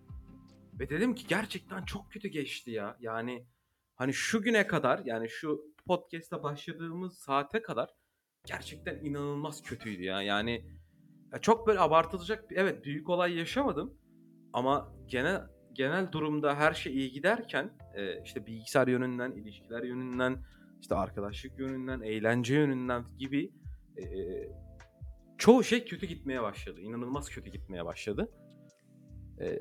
Ve dedim ki gerçekten çok kötü geçti ya. Yani hani şu güne kadar yani şu podcast'a başladığımız saate kadar gerçekten inanılmaz kötüydü ya. Yani ya çok böyle abartılacak evet büyük olay yaşamadım. Ama genel genel durumda her şey iyi giderken e, işte bilgisayar yönünden, ilişkiler yönünden, işte arkadaşlık yönünden, eğlence yönünden gibi e, çoğu şey kötü gitmeye başladı. İnanılmaz kötü gitmeye başladı. E,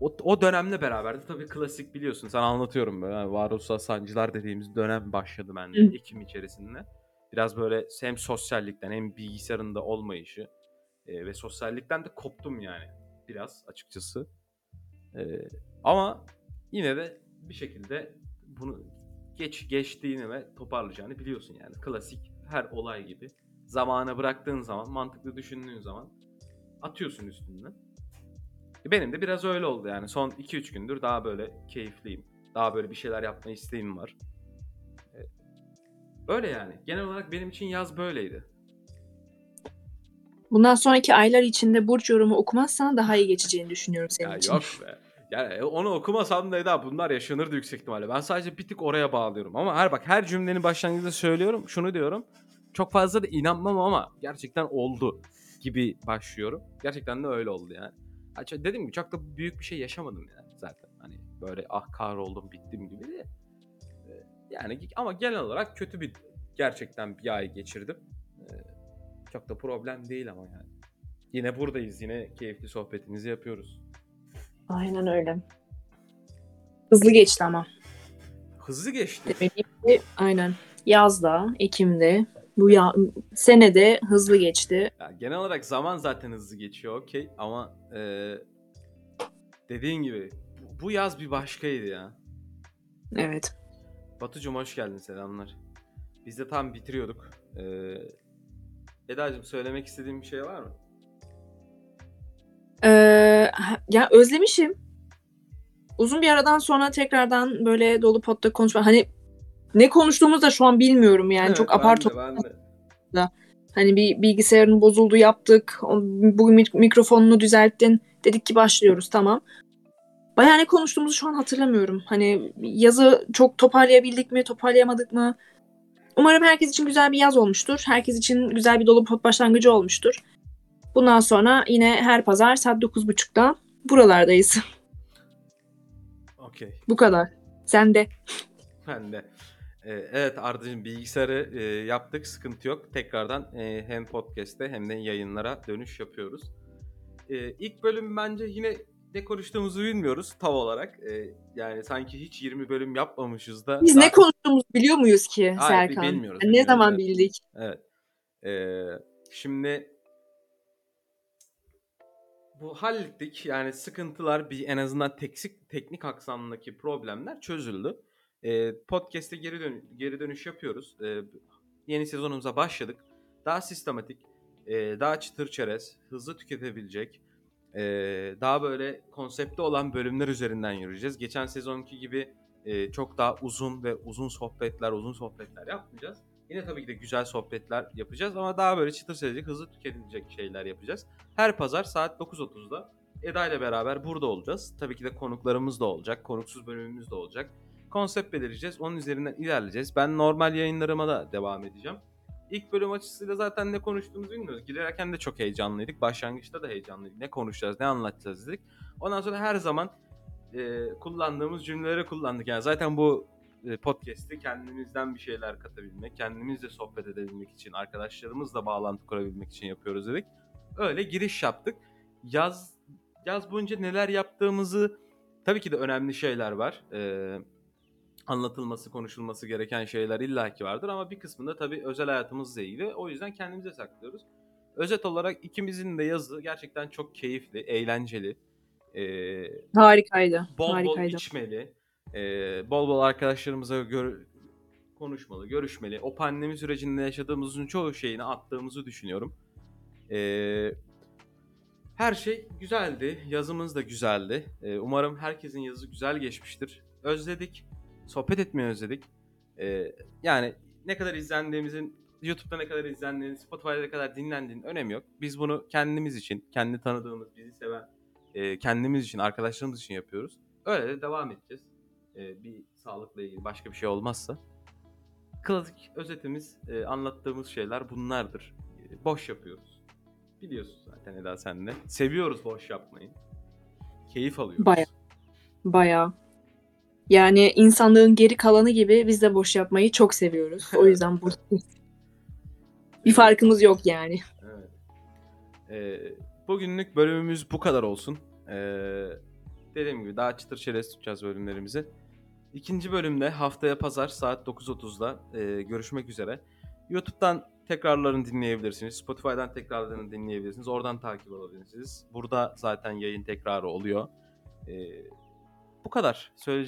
o, o dönemle beraber de tabii klasik biliyorsun sana anlatıyorum böyle yani varoluşsal sancılar dediğimiz dönem başladı bende. Ekim içerisinde. Biraz böyle hem sosyallikten hem bilgisayarın da olmayışı e, ve sosyallikten de koptum yani biraz açıkçası. E, ama yine de bir şekilde bunu geç geçtiğini ve toparlayacağını biliyorsun yani. Klasik her olay gibi. Zamana bıraktığın zaman, mantıklı düşündüğün zaman atıyorsun üstünden. E, Benim de biraz öyle oldu yani. Son 2-3 gündür daha böyle keyifliyim. Daha böyle bir şeyler yapma isteğim var. E, Öyle yani. Genel olarak benim için yaz böyleydi. Bundan sonraki aylar içinde burç yorumu okumazsan daha iyi geçeceğini düşünüyorum senin Ya için. yok be. Yani onu okumasam da Eda bunlar yaşanırdı yüksek ihtimalle. Ben sadece bir tık oraya bağlıyorum. Ama her bak her cümlenin başlangıcında söylüyorum. Şunu diyorum. Çok fazla da inanmam ama gerçekten oldu gibi başlıyorum. Gerçekten de öyle oldu yani. Dediğim gibi çok da büyük bir şey yaşamadım yani zaten. Hani böyle ah kahroldum bittim gibi de. Yani ama genel olarak kötü bir gerçekten bir ay geçirdim. Çok da problem değil ama yani. Yine buradayız. Yine keyifli sohbetimizi yapıyoruz. Aynen öyle. Hızlı geçti ama. Hızlı geçti. Ki aynen. Yazda, Ekim'de, bu ya senede hızlı geçti. Ya genel olarak zaman zaten hızlı geçiyor okey ama e, dediğin gibi bu- yaz bir başkaydı ya. Evet. Batucuğum hoş geldin selamlar. Biz de tam bitiriyorduk. E, Eda'cığım söylemek istediğin bir şey var mı? Ee, ya özlemişim. Uzun bir aradan sonra tekrardan böyle dolu potta konuşma. Hani ne konuştuğumuzu da şu an bilmiyorum yani. Evet, Çok apar de. Hani bir bilgisayarın bozuldu yaptık. Bugün mik- mikrofonunu düzelttin. Dedik ki başlıyoruz tamam. Bayağı ne konuştuğumuzu şu an hatırlamıyorum. Hani yazı çok toparlayabildik mi, toparlayamadık mı? Umarım herkes için güzel bir yaz olmuştur. Herkes için güzel bir dolu pot başlangıcı olmuştur. Bundan sonra yine her pazar saat 9.30'da buralardayız. Okey. Bu kadar. Sen de. Ben de. E, evet Arda'cığım bilgisayarı e, yaptık sıkıntı yok. Tekrardan e, hem podcast'te hem de yayınlara dönüş yapıyoruz. E, ilk bölüm bence yine ne konuştuğumuzu bilmiyoruz tam olarak. E, yani sanki hiç 20 bölüm yapmamışız da. Biz daha- ne konuştuğumuzu biliyor muyuz ki Hayır, Serkan? bilmiyoruz, ne bilmiyoruz, zaman evet. bildik? Evet. Ee, şimdi bu hallettik. Yani sıkıntılar bir en azından teksik, teknik aksamdaki problemler çözüldü. Ee, podcast'e geri, dön geri dönüş yapıyoruz. Ee, yeni sezonumuza başladık. Daha sistematik, e, daha çıtır çerez, hızlı tüketebilecek, e, daha böyle konsepte olan bölümler üzerinden yürüyeceğiz. Geçen sezonki gibi e, çok daha uzun ve uzun sohbetler, uzun sohbetler yapmayacağız. Yine tabii ki de güzel sohbetler yapacağız ama daha böyle çıtır çerezlik, hızlı tüketilecek şeyler yapacağız. Her pazar saat 9.30'da Eda ile beraber burada olacağız. Tabii ki de konuklarımız da olacak, konuksuz bölümümüz de olacak. Konsept belirleyeceğiz, onun üzerinden ilerleyeceğiz. Ben normal yayınlarıma da devam edeceğim. ilk bölüm açısıyla zaten ne konuştuğumuzu bilmiyoruz. Girerken de çok heyecanlıydık. Başlangıçta da heyecanlıydık. Ne konuşacağız, ne anlatacağız dedik. Ondan sonra her zaman e, kullandığımız cümleleri kullandık. Yani zaten bu e, podcast'i kendimizden bir şeyler katabilmek, kendimizle sohbet edebilmek için, arkadaşlarımızla bağlantı kurabilmek için yapıyoruz dedik. Öyle giriş yaptık. Yaz yaz boyunca neler yaptığımızı tabii ki de önemli şeyler var. Ee, anlatılması, konuşulması gereken şeyler illaki vardır ama bir kısmında tabii özel hayatımızla ilgili. O yüzden kendimize saklıyoruz. Özet olarak ikimizin de yazı gerçekten çok keyifli, eğlenceli. Ee, Harikaydı. bol bol Harikaydı. içmeli, e, bol bol arkadaşlarımıza gör- konuşmalı, görüşmeli. O pandemi sürecinde yaşadığımızın çoğu şeyini attığımızı düşünüyorum. E, her şey güzeldi, yazımız da güzeldi. E, umarım herkesin yazı güzel geçmiştir. Özledik, sohbet etmeyi özledik. E, yani ne kadar izlendiğimizin, YouTube'da ne kadar izlendiğinin, Spotify'da ne kadar dinlendiğinin önemi yok. Biz bunu kendimiz için, kendi tanıdığımız, bizi seven, e, kendimiz için, arkadaşlarımız için yapıyoruz. Öyle de devam edeceğiz. E, bir sağlıkla ilgili başka bir şey olmazsa. Klasik özetimiz, e, anlattığımız şeyler bunlardır. E, boş yapıyoruz. Biliyorsun zaten Eda sen de. Seviyoruz boş yapmayı. Keyif alıyoruz. Baya. Bayağı. Yani insanlığın geri kalanı gibi biz de boş yapmayı çok seviyoruz. O yüzden bu bir farkımız yok yani. Evet. Ee, bugünlük bölümümüz bu kadar olsun. Ee, dediğim gibi daha çıtır çerez tutacağız bölümlerimizi. İkinci bölümde haftaya pazar saat 9.30'da e, görüşmek üzere. YouTube'dan tekrarlarını dinleyebilirsiniz. Spotify'dan tekrarlarını dinleyebilirsiniz. Oradan takip alabilirsiniz. Burada zaten yayın tekrarı oluyor. Ee, bu kadar. Söyleyeceğim